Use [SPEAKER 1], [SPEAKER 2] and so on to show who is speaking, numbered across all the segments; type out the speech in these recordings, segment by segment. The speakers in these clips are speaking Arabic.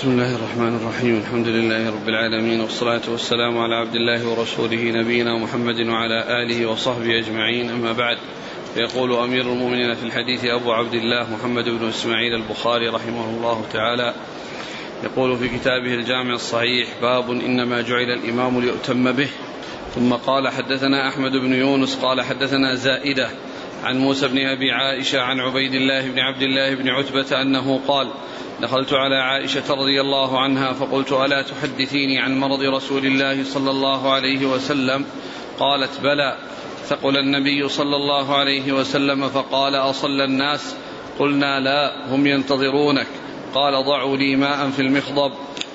[SPEAKER 1] بسم الله الرحمن الرحيم. الحمد لله رب العالمين والصلاة والسلام على عبد الله ورسوله نبينا محمد وعلى آله وصحبه أجمعين. أما بعد يقول أمير المؤمنين في الحديث أبو عبد الله محمد بن إسماعيل البخاري رحمه الله تعالى يقول في كتابه الجامع الصحيح باب إنما جعل الإمام ليؤتم به. ثم قال حدثنا أحمد بن يونس قال حدثنا زائدة عن موسى بن أبي عائشة عن عبيد الله بن عبد الله بن عتبة أنه قال دخلت على عائشة رضي الله عنها فقلت ألا تحدثيني عن مرض رسول الله صلى الله عليه وسلم؟ قالت بلى. ثقل النبي صلى الله عليه وسلم فقال أصلى الناس؟ قلنا لا هم ينتظرونك. قال ضعوا لي ماء في المخضب.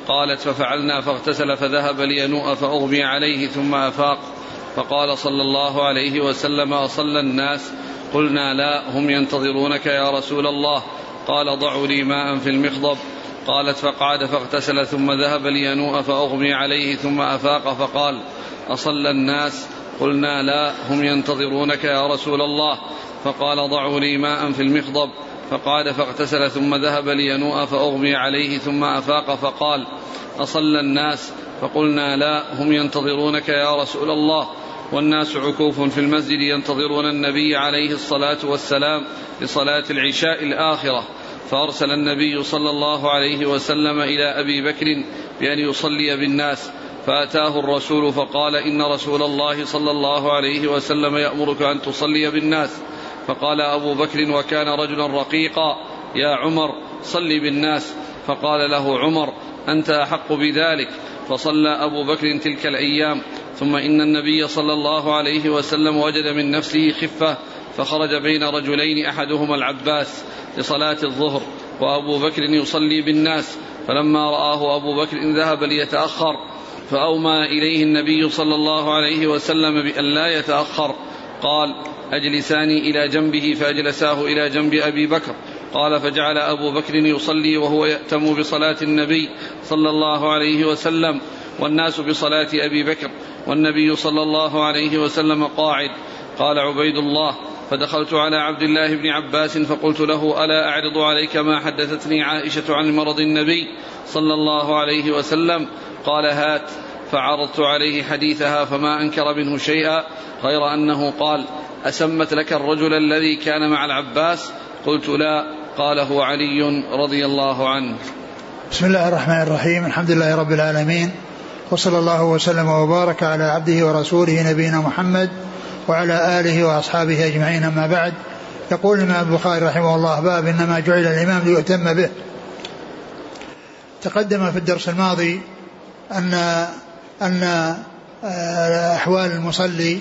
[SPEAKER 1] قالت ففعلنا فاغتسل فذهب لينوء فأغمي عليه ثم أفاق. فقال صلى الله عليه وسلم أصلى الناس؟ قلنا لا هم ينتظرونك يا رسول الله. قال ضعوا لي ماء في المخضب. قالت فقعد فاغتسل ثم ذهب لينوء فأغمي عليه ثم أفاق فقال أصلى الناس؟ قلنا لا هم ينتظرونك يا رسول الله. فقال ضعوا لي ماء في المخضب. فقعد فاغتسل ثم ذهب لينوء فأغمي عليه ثم أفاق فقال أصلى الناس؟ فقلنا لا هم ينتظرونك يا رسول الله. والناس عكوف في المسجد ينتظرون النبي عليه الصلاة والسلام لصلاة العشاء الآخرة. فأرسل النبي صلى الله عليه وسلم إلى أبي بكر بأن يصلي بالناس. فأتاه الرسول فقال إن رسول الله صلى الله عليه وسلم يأمرك أن تصلي بالناس. فقال أبو بكر وكان رجلا رقيقا يا عمر صل بالناس. فقال له عمر أنت أحق بذلك. فصلى أبو بكر تلك الأيام. ثم إن النبي صلى الله عليه وسلم وجد من نفسه خفة فخرج بين رجلين أحدهما العباس لصلاة الظهر وأبو بكر يصلي بالناس فلما رآه أبو بكر ذهب ليتأخر فأومى إليه النبي صلى الله عليه وسلم بأن لا يتأخر قال أجلساني إلى جنبه فأجلساه إلى جنب أبي بكر قال فجعل أبو بكر يصلي وهو يأتم بصلاة النبي صلى الله عليه وسلم والناس بصلاة أبي بكر والنبي صلى الله عليه وسلم قاعد. قال عبيد الله فدخلت على عبد الله بن عباس فقلت له ألا أعرض عليك ما حدثتني عائشة عن مرض النبي صلى الله عليه وسلم؟ قال هات. فعرضت عليه حديثها فما أنكر منه شيئا غير أنه قال أسمت لك الرجل الذي كان مع العباس؟ قلت لا. قال هو علي رضي الله عنه.
[SPEAKER 2] بسم الله الرحمن الرحيم الحمد لله رب العالمين وصلى الله وسلم وبارك على عبده ورسوله نبينا محمد وعلى آله وأصحابه أجمعين أما بعد. يقول الإمام البخاري رحمه الله باب إنما جعل الإمام ليؤتم به. تقدم في الدرس الماضي أن أن آه، أحوال المصلي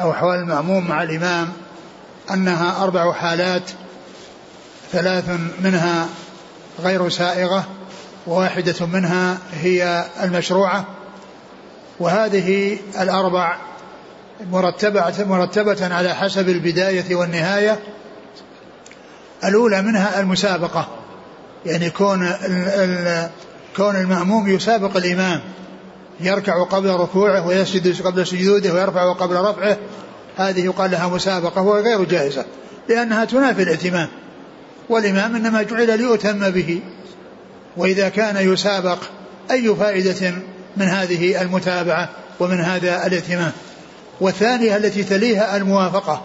[SPEAKER 2] أو أحوال المأموم مع الإمام أنها أربع حالات ثلاث منها غير سائغة وواحدة منها هي المشروعة وهذه الأربع مرتبة مرتبة على حسب البداية والنهاية. الأولى منها المسابقة يعني كون كون المأموم يسابق الإمام يركع قبل ركوعه ويسجد قبل سجوده ويرفع قبل رفعه. هذه يقال لها مسابقة وهي غير جائزة لأنها تنافي الائتمام والإمام إنما جعل ليؤتم به. وإذا كان يسابق أي فائدة من هذه المتابعة ومن هذا الائتمام والثانية التي تليها الموافقة.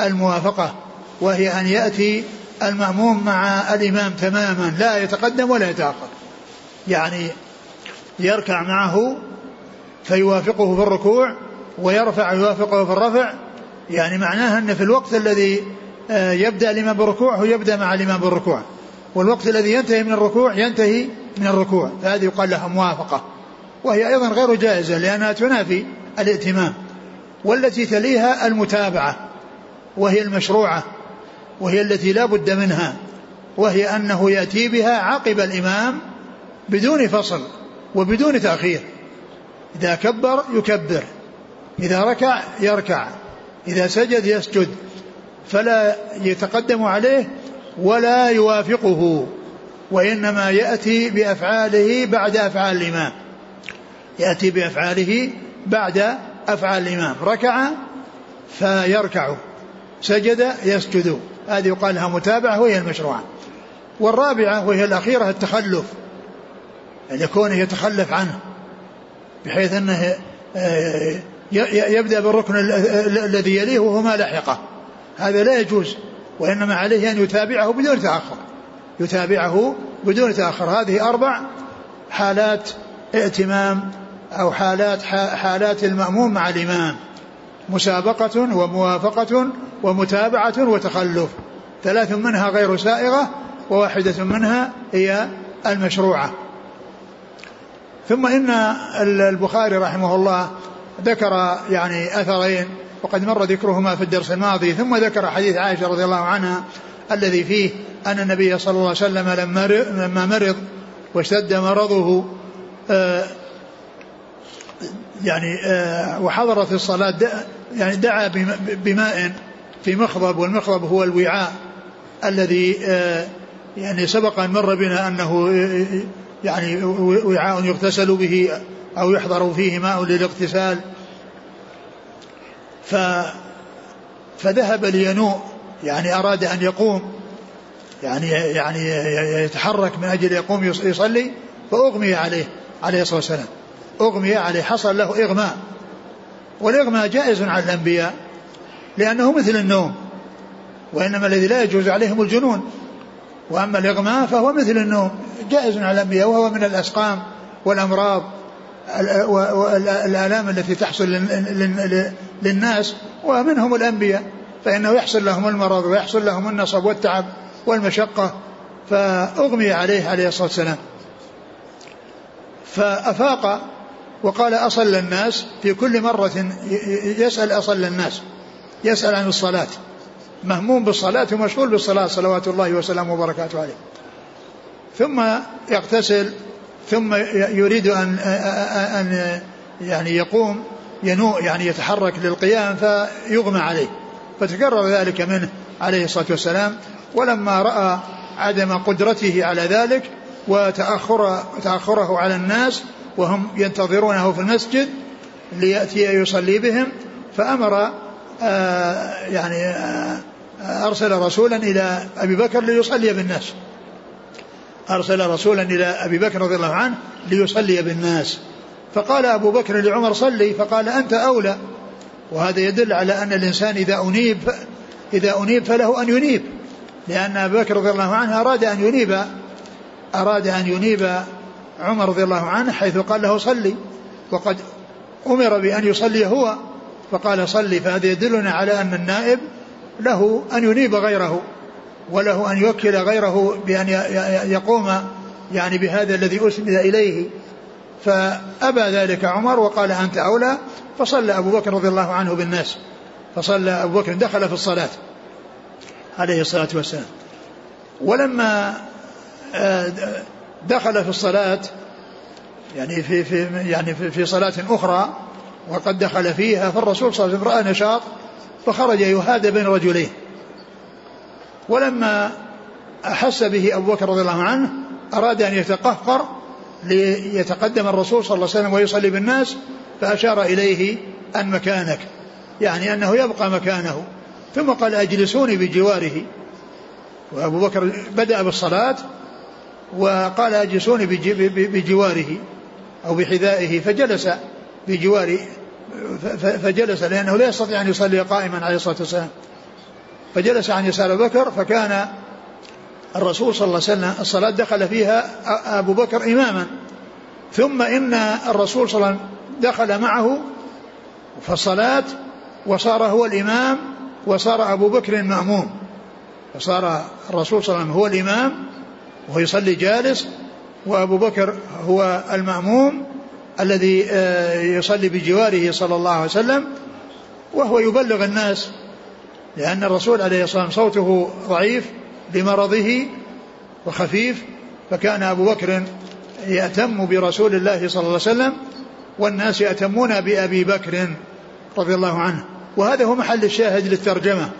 [SPEAKER 2] الموافقة وهي أن يأتي المأموم مع الإمام تماما لا يتقدم ولا يتأخر يعني يركع معه فيوافقه في الركوع ويرفع يوافقه في الرفع. يعني معناها أن في الوقت الذي آه، يبدأ الإمام بالركوع هو يبدأ مع الإمام بالركوع. والوقت الذي ينتهي من الركوع ينتهي من الركوع. فهذه يقال لها موافقة. وهي أيضا غير جائزة لأنها تنافي الائتمام والتي تليها المتابعة وهي المشروعة وهي التي لا بد منها وهي أنه يأتي بها عقب الإمام بدون فصل وبدون تأخير. إذا كبر يكبر إذا ركع يركع إذا سجد يسجد. فلا يتقدم عليه ولا يوافقه وإنما يأتي بأفعاله بعد أفعال الإمام. يأتي بأفعاله بعد أفعال الإمام. ركع فيركع سجد يسجد. هذه يقال لها متابعة وهي المشروعة. والرابعة وهي الأخيرة التخلف يعني كونه يتخلف عنه بحيث أنه آه، يبدأ بالركن الذي يليه وهو ما لحقه. هذا لا يجوز. وإنما عليه أن يتابعه بدون تأخر. يتابعه بدون تأخر. هذه أربع حالات ائتمام أو حالات حالات المأموم مع الإمام. مسابقة وموافقة ومتابعة وتخلف. ثلاث منها غير سائغة وواحدة منها هي المشروعة. ثم إن البخاري رحمه الله ذكر يعني أثرين. وقد مر ذكرهما في الدرس الماضي ثم ذكر حديث عائشة رضي الله عنها الذي فيه أن النبي صلى الله عليه وسلم لما مرض واشتد مرضه آه، يعني آه، وحضرت الصلاة يعني دعا بماء في مخضب والمخضب هو الوعاء الذي آه، يعني سبق أن مر بنا أنه يعني وعاء يغتسل به أو يحضر فيه ماء للاغتسال. ف فذهب لينوء يعني أراد أن يقوم يعني يعني يتحرك من أجل يقوم يصلي فأغمي عليه عليه الصلاة والسلام. أغمي عليه حصل له إغماء. والإغماء جائز على الأنبياء لأنه مثل النوم وإنما الذي لا يجوز عليهم الجنون. وأما الإغماء فهو مثل النوم جائز على الأنبياء وهو من الأسقام والأمراض. والآلام التي تحصل للناس ومنهم الأنبياء فإنه يحصل لهم المرض ويحصل لهم النصب والتعب والمشقة فأغمي عليه عليه الصلاة والسلام. فأفاق وقال أصل الناس في كل مرة يسأل أصل الناس يسأل عن الصلاة. مهموم بالصلاة ومشغول بالصلاة صلوات الله وسلامه وبركاته عليه. ثم يغتسل ثم يريد أن أن يعني يقوم ينوء يعني يتحرك للقيام فيغمى عليه. فتكرر ذلك منه عليه الصلاة والسلام. ولما رأى عدم قدرته على ذلك وتأخر تأخره على الناس وهم ينتظرونه في المسجد ليأتي يصلي بهم فأمر آه يعني آه أرسل رسولا إلى أبي بكر ليصلي بالناس. أرسل رسولا إلى أبي بكر رضي الله عنه ليصلي بالناس. فقال أبو بكر لعمر صلي فقال أنت أولى. وهذا يدل على أن الإنسان إذا أنيب إذا أنيب فله أن ينيب. لأن أبا بكر رضي الله عنه أراد أن ينيب أراد أن ينيب عمر رضي الله عنه حيث قال له صلي. وقد أمر بأن يصلي هو فقال صلي. فهذا يدلنا على أن النائب له أن ينيب غيره. وله أن يوكل غيره بأن يقوم يعني بهذا الذي أسند إليه. فأبى ذلك عمر وقال أنت أولى. فصلى أبو بكر رضي الله عنه بالناس. فصلى أبو بكر دخل في الصلاة عليه الصلاة والسلام. ولما آه، دخل في الصلاة يعني في في يعني في, في صلاة أخرى وقد دخل فيها فالرسول صلى الله عليه وسلم رأى نشاط فخرج يهادى بين رجلين ولما أحس به أبو بكر رضي الله عنه أراد أن يتقهقر ليتقدم الرسول صلى الله عليه وسلم ويصلي بالناس فأشار إليه أن مكانك يعني أنه يبقى مكانه. ثم قال أجلسوني بجواره. وأبو بكر بدأ بالصلاة وقال أجلسوني بجواره أو بحذائه فجلس بجوار فجلس لأنه لا يستطيع أن يصلي قائما عليه الصلاة والسلام. فجلس عن يسار بكر فكان الرسول صلى الله عليه وسلم الصلاة دخل فيها أبو بكر إماما. ثم إن الرسول صلى الله عليه وسلم دخل معه في الصلاة وصار هو الإمام وصار أبو بكر مأموم فصار الرسول صلى الله عليه وسلم هو الإمام وهو يصلي جالس وأبو بكر هو المأموم الذي آه، يصلي بجواره صلى الله عليه وسلم وهو يبلغ الناس لأن الرسول عليه الصلاة والسلام صوته ضعيف بمرضه وخفيف فكان أبو بكر يأتم برسول الله صلى الله عليه وسلم والناس يأتمون بأبي بكر رضي الله عنه. وهذا هو محل الشاهد للترجمة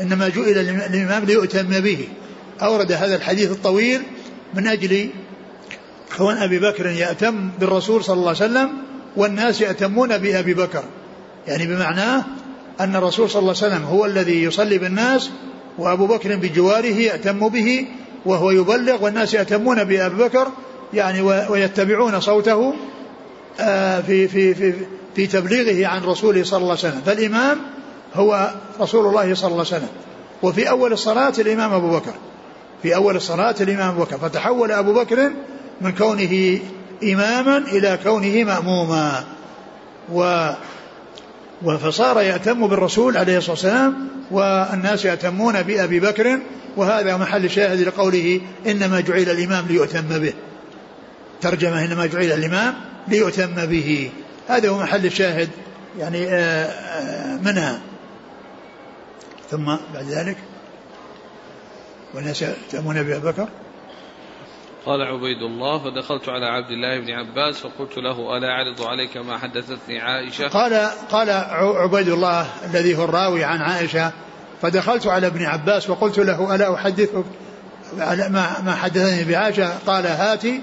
[SPEAKER 2] إنما جئل الإمام ليؤتم به. أورد هذا الحديث الطويل من أجل كون أبي بكر يأتم بالرسول صلى الله عليه وسلم والناس يأتمون بأبي بكر. يعني بمعناه أن الرسول صلى الله عليه وسلم هو الذي يصلي بالناس وأبو بكر بجواره يأتم به وهو يبلغ والناس يأتمون بأبي بكر يعني ويتبعون صوته آه، في في في في تبليغه عن رسوله صلى الله عليه وسلم. فالإمام هو رسول الله صلى الله عليه وسلم. وفي أول الصلاة الإمام أبو بكر. في أول الصلاة الإمام أبو بكر. فتحول أبو بكر من كونه إماما إلى كونه مأموما. و فصار يأتم بالرسول عليه الصلاة والسلام والناس يأتمون بأبي بكر وهذا محل شاهد لقوله إنما جعل الإمام ليؤتم به. ترجمة إنما جعل الإمام ليؤتم به. هذا هو محل الشاهد يعني آه، آه، منها. ثم بعد ذلك والناس يأتمون بأبي بكر.
[SPEAKER 1] قال عبيد الله فدخلت على عبد الله بن عباس فقلت له ألا أعرض عليك ما حدثتني عائشة؟
[SPEAKER 2] قال قال عبيد الله الذي هو الراوي عن عائشة فدخلت على ابن عباس وقلت له ألا أحدثك ما ما حدثني بعائشة؟ قال هاتي.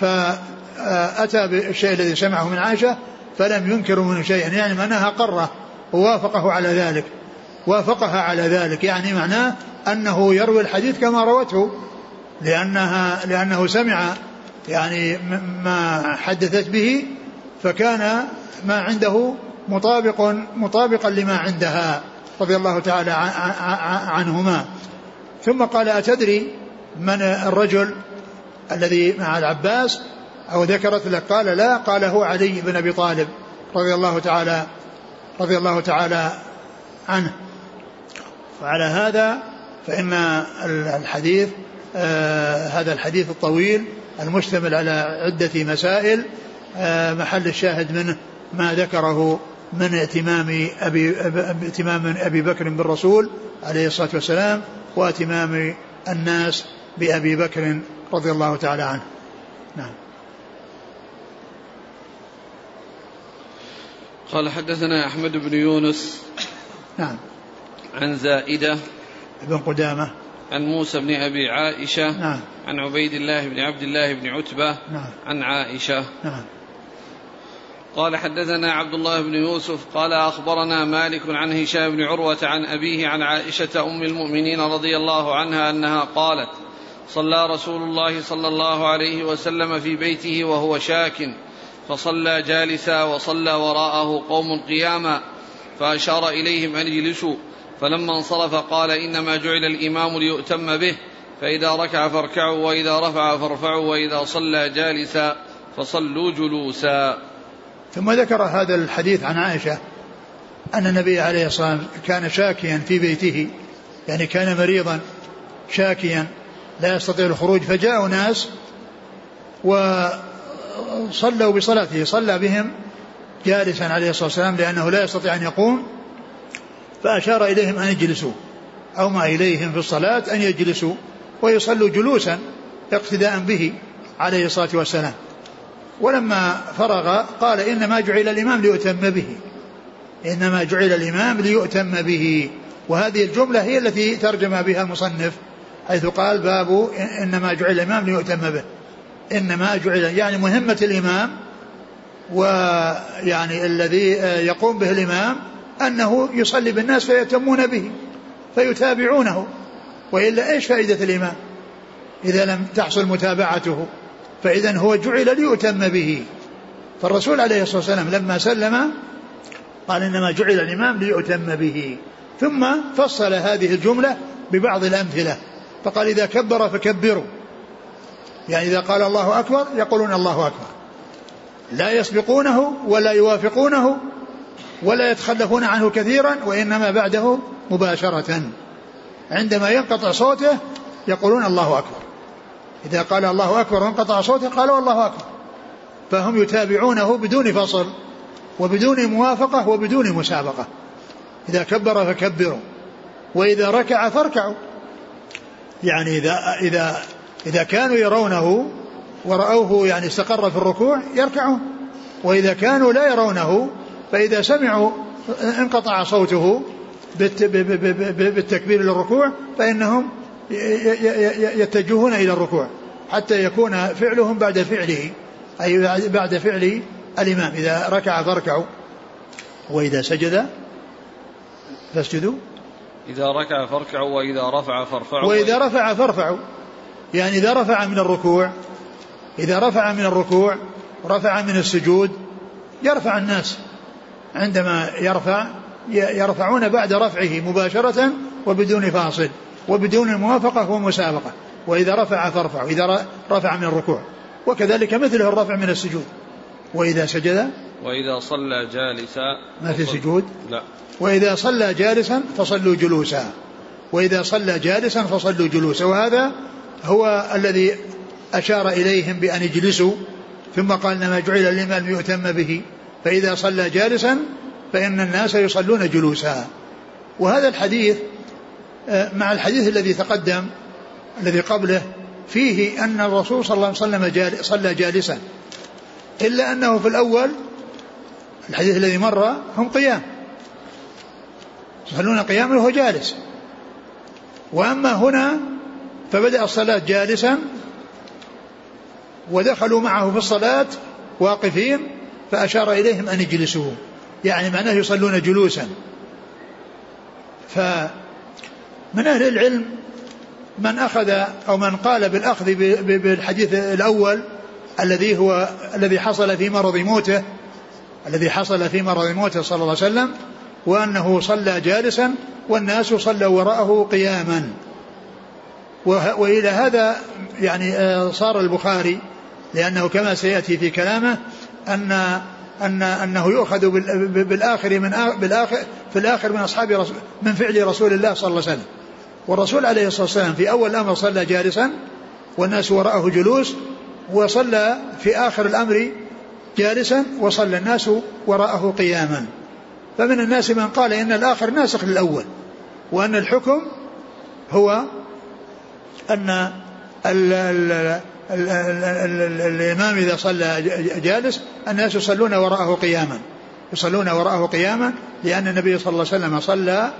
[SPEAKER 2] فأتى بالشيء الذي سمعه من عائشة فلم ينكر منه شيئا يعني معناها قره ووافقه على ذلك وافقها على ذلك يعني معناه أنه يروي الحديث كما روته. لأنها لأنه سمع يعني ما حدثت به فكان ما عنده مطابق مطابقا لما عندها رضي الله تعالى عنهما. ثم قال أتدري من الرجل الذي مع العباس؟ أو ذكرت لك؟ قال لا قال هو علي بن أبي طالب رضي الله تعالى رضي الله تعالى عنه. وعلى هذا فإن الحديث هذا الحديث الطويل المشتمل على عدة مسائل آه محل الشاهد منه ما ذكره من ائتمام أبي, ائتمام أبي بكر بالرسول عليه الصلاة والسلام وائتمام الناس بأبي بكر رضي الله تعالى عنه. نعم.
[SPEAKER 1] قال حدثنا أحمد بن يونس
[SPEAKER 2] نعم.
[SPEAKER 1] عن زائدة
[SPEAKER 2] بن قدامة.
[SPEAKER 1] عن موسى بن أبي عائشة
[SPEAKER 2] نعم.
[SPEAKER 1] عن عبيد الله بن عبد الله بن عتبة
[SPEAKER 2] نعم.
[SPEAKER 1] عن عائشة.
[SPEAKER 2] نعم.
[SPEAKER 1] قال حدثنا عبد الله بن يوسف قال أخبرنا مالك عن هشام بن عروة عن أبيه عن عائشة أم المؤمنين رضي الله عنها أنها قالت صلى رسول الله صلى الله عليه وسلم في بيته وهو شاك فصلى جالسا وصلى وراءه قوم قياما فأشار إليهم أن اجلسوا فلما انصرف قال إنما جعل الإمام ليؤتم به فإذا ركع فاركعوا وإذا رفع فارفعوا وإذا صلى جالسا فصلوا جلوسا.
[SPEAKER 2] ثم ذكر هذا الحديث عن عائشة أن النبي عليه الصلاة والسلام كان شاكيا في بيته يعني كان مريضا شاكيا لا يستطيع الخروج فجاءوا ناس وصلوا بصلاته صلى بهم جالسا عليه الصلاة والسلام لأنه لا يستطيع أن يقوم. فأشار إليهم أن يجلسوا. أو ما إليهم في الصلاة أن يجلسوا ويصلوا جلوسا اقتداء به عليه الصلاة والسلام. ولما فرغ قال إنما جعل الإمام ليؤتم به. إنما جعل الإمام ليؤتم به. وهذه الجملة هي التي ترجم بها المصنف حيث قال باب إنما جعل الإمام ليؤتم به. إنما جعل يعني مهمة الإمام ويعني الذي يقوم به الإمام أنه يصلي بالناس فيتمون به فيتابعونه. وإلا إيش فائدة الإمام إذا لم تحصل متابعته فإذا هو جعل ليؤتم به. فالرسول عليه الصلاة والسلام لما سلم قال إنما جعل الإمام ليؤتم به. ثم فصل هذه الجملة ببعض الأمثلة. فقال إذا كبر فكبروا. يعني إذا قال الله أكبر يقولون الله أكبر. لا يسبقونه ولا يوافقونه ولا يتخلفون عنه كثيرا وإنما بعده مباشرة. عندما ينقطع صوته يقولون الله أكبر. إذا قال الله أكبر وانقطع صوته قالوا الله أكبر. فهم يتابعونه بدون فصل وبدون موافقة وبدون مسابقة. إذا كبر فكبروا. وإذا ركع فاركعوا. يعني إذا إذا إذا كانوا يرونه ورأوه يعني استقر في الركوع يركعون. وإذا كانوا لا يرونه فإذا سمعوا انقطع صوته بالتكبير للركوع فإنهم يتجهون إلى الركوع حتى يكون فعلهم بعد فعله أي بعد فعل الإمام إذا ركع فاركعوا. وإذا سجد فاسجدوا.
[SPEAKER 1] إذا ركع فاركعوا وإذا رفع فارفعوا.
[SPEAKER 2] وإذا رفع فارفعوا. يعني إذا رفع من الركوع إذا رفع من الركوع رفع من السجود يرفع الناس. عندما يرفع يرفعون بعد رفعه مباشرة وبدون فاصل وبدون الموافقة ومسابقة. وإذا رفع فارفعوا إذا رفع من الركوع. وكذلك مثله الرفع من السجود. وإذا سجد؟
[SPEAKER 1] وإذا صلى جالسا
[SPEAKER 2] ما في سجود؟
[SPEAKER 1] لا.
[SPEAKER 2] وإذا صلى جالسا فصلوا جلوسا. وإذا صلى جالسا فصلوا جلوسا. وهذا هو الذي أشار إليهم بأن يجلسوا ثم قال إنما جعل الإمام ليؤتم به. فإذا صلى جالسا فإن الناس يصلون جلوسا. وهذا الحديث آه، مع الحديث الذي تقدم الذي قبله فيه أن الرسول صلى الله عليه وسلم صلى جالسا. إلا أنه في الأول الحديث الذي مر هم قيام. يصلون قياما وهو جالس. وأما هنا فبدأ الصلاة جالسا ودخلوا معه في الصلاة واقفين. فأشار إليهم أن يجلسوا يعني معناه يصلون جلوسا. فمن أهل العلم من أخذ أو من قال بالأخذ بالحديث الأول الذي هو الذي حصل في مرض موته الذي حصل في مرض موته صلى الله عليه وسلم وأنه صلى جالسا والناس صلوا وراءه قياما. وإلى هذا يعني آه، صار البخاري لأنه كما سيأتي في كلامه أن أن أنه يؤخذ بالآخر من بالآخر في الآخر من أصحاب رسول من فعل رسول الله صلى الله عليه وسلم. والرسول عليه الصلاة والسلام في أول الأمر صلى جالسا والناس وراءه جلوس وصلى في آخر الأمر جالسا وصلى الناس وراءه قياما. فمن الناس من قال إن الآخر ناسخ للأول وأن الحكم هو أن الإمام إذا صلى جالس الناس يصلون وراءه قياما. يصلون وراءه قياما لأن النبي صلى الله عليه وسلم صلى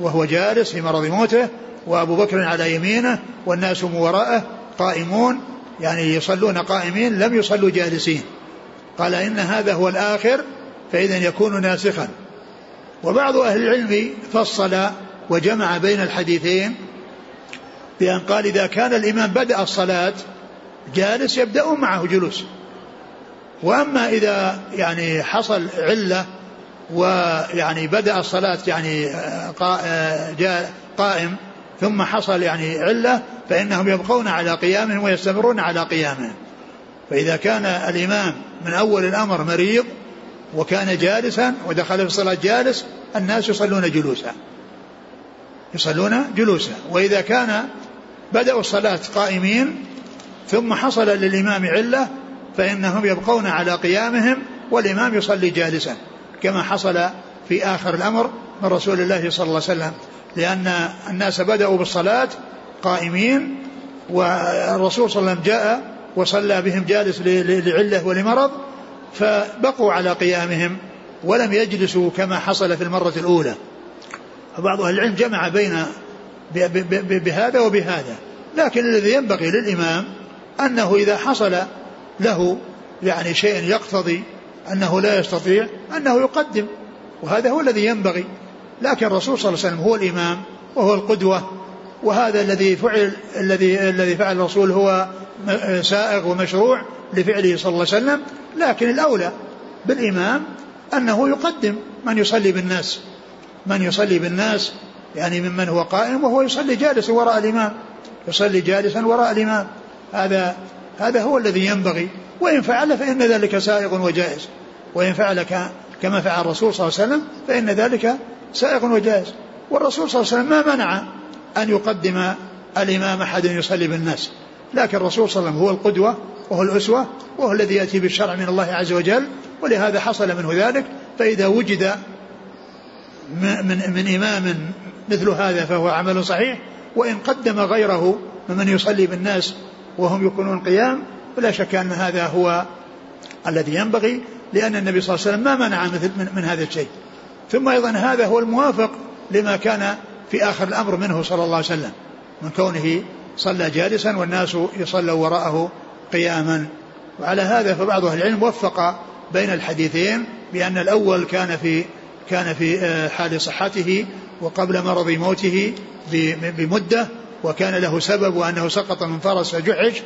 [SPEAKER 2] وهو جالس في مرض موته وأبو بكر على يمينه والناس من وراءه قائمون يعني يصلون قائمين لم يصلوا جالسين. قال إن هذا هو الآخر فإذا يكون ناسخا. وبعض أهل العلم فصل وجمع بين الحديثين بأن قال إذا كان الإمام بدأ الصلاة جالس يبدأ معه جلوس. وأما إذا يعني حصل علة ويعني بدأ الصلاة يعني قائم ثم حصل يعني علة فإنهم يبقون على قيامهم ويستمرون على قيامهم. فإذا كان الإمام من أول الأمر مريض وكان جالسا ودخل في الصلاة جالس الناس يصلون جلوسا. يصلون جلوسا. وإذا كان بدأوا الصلاة قائمين ثم حصل للإمام علة فإنهم يبقون على قيامهم والإمام يصلي جالسا كما حصل في آخر الأمر من رسول الله صلى الله عليه وسلم. لأن الناس بدأوا بالصلاة قائمين والرسول صلى الله عليه وسلم جاء وصلى بهم جالس لعلة ولمرض فبقوا على قيامهم ولم يجلسوا كما حصل في المرة الأولى. فبعض أهل العلم جمع بين بهذا وبهذا لكن الذي ينبغي للإمام أنه إذا حصل له يعني شيء يقتضي أنه لا يستطيع أنه يقدم وهذا هو الذي ينبغي. لكن الرسول صلى الله عليه وسلم هو الإمام وهو القدوة وهذا الذي فعل الذي الذي فعل الرسول هو سائغ ومشروع لفعله صلى الله عليه وسلم. لكن الأولى بالإمام أنه يقدم من يصلي بالناس من يصلي بالناس يعني ممن هو قائم وهو يصلي جالسا وراء الإمام يصلي جالسا وراء الإمام. هذا هذا هو الذي ينبغي. وإن فعل فإن ذلك سائغ وجائز. وإن فعل كما فعل الرسول صلى الله عليه وسلم فإن ذلك سائغ وجائز. والرسول صلى الله عليه وسلم ما منع أن يقدم الإمام أحد يصلي بالناس. لكن الرسول صلى الله عليه وسلم هو القدوة وهو الأسوة وهو الذي يأتي بالشرع من الله عز وجل. ولهذا حصل منه ذلك. فإذا وجد من, من إمام مثل هذا فهو عمل صحيح. وإن قدم غيره ممن يصلي بالناس وهم يكونون قيام فلا شك أن هذا هو الذي ينبغي لأن النبي صلى الله عليه وسلم ما منع مثل من, من هذا الشيء. ثم أيضا هذا هو الموافق لما كان في آخر الأمر منه صلى الله عليه وسلم من كونه صلى جالسا والناس يصلوا وراءه قياما. وعلى هذا فبعض أهل العلم وفق بين الحديثين بأن الأول كان في كان في آه، حال صحته وقبل مرض موته بمدة وكان له سبب وأنه سقط من فرس فجحش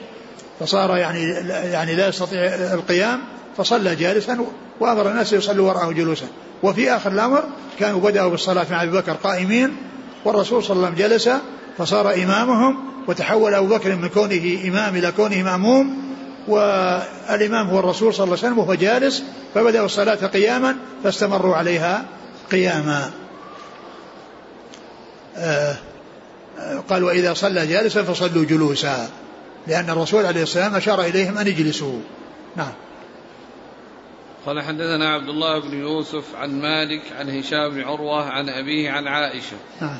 [SPEAKER 2] فصار يعني يعني لا يستطيع القيام فصلى جالسا وأمر الناس يصلوا وراءه جلوسا. وفي آخر الأمر كانوا بدأوا بالصلاة مع أبي بكر قائمين والرسول صلى الله عليه وسلم جلس فصار إمامهم وتحول أبو بكر من كونه إمام إلى كونه مأموم والإمام هو الرسول صلى الله عليه وسلم وهو جالس فبدأوا الصلاة قياما فاستمروا عليها قياما. آه قال وإذا صلى جالسا فصلوا جلوسا لأن الرسول عليه السلام أشار إليهم أن يجلسوا. نعم.
[SPEAKER 1] قال حدثنا عبد الله بن يوسف عن مالك عن هشام بن عروة عن أبيه عن عائشة. نعم.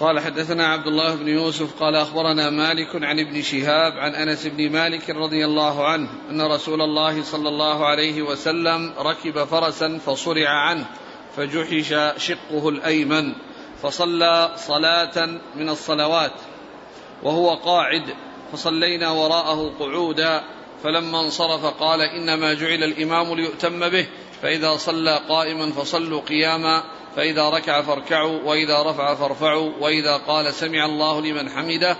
[SPEAKER 1] قال حدثنا عبد الله بن يوسف قال أخبرنا مالك عن ابن شهاب عن أنس بن مالك رضي الله عنه أن رسول الله صلى الله عليه وسلم ركب فرسا فصرع عنه فجحش شقه الأيمن. فصلى صلاة من الصلوات وهو قاعد فصلينا وراءه قعودا فلما انصرف قال إنما جعل الإمام ليؤتم به فإذا صلى قائما فصلوا قياما فإذا ركع فاركعوا وإذا رفع فارفعوا وإذا قال سمع الله لمن حمده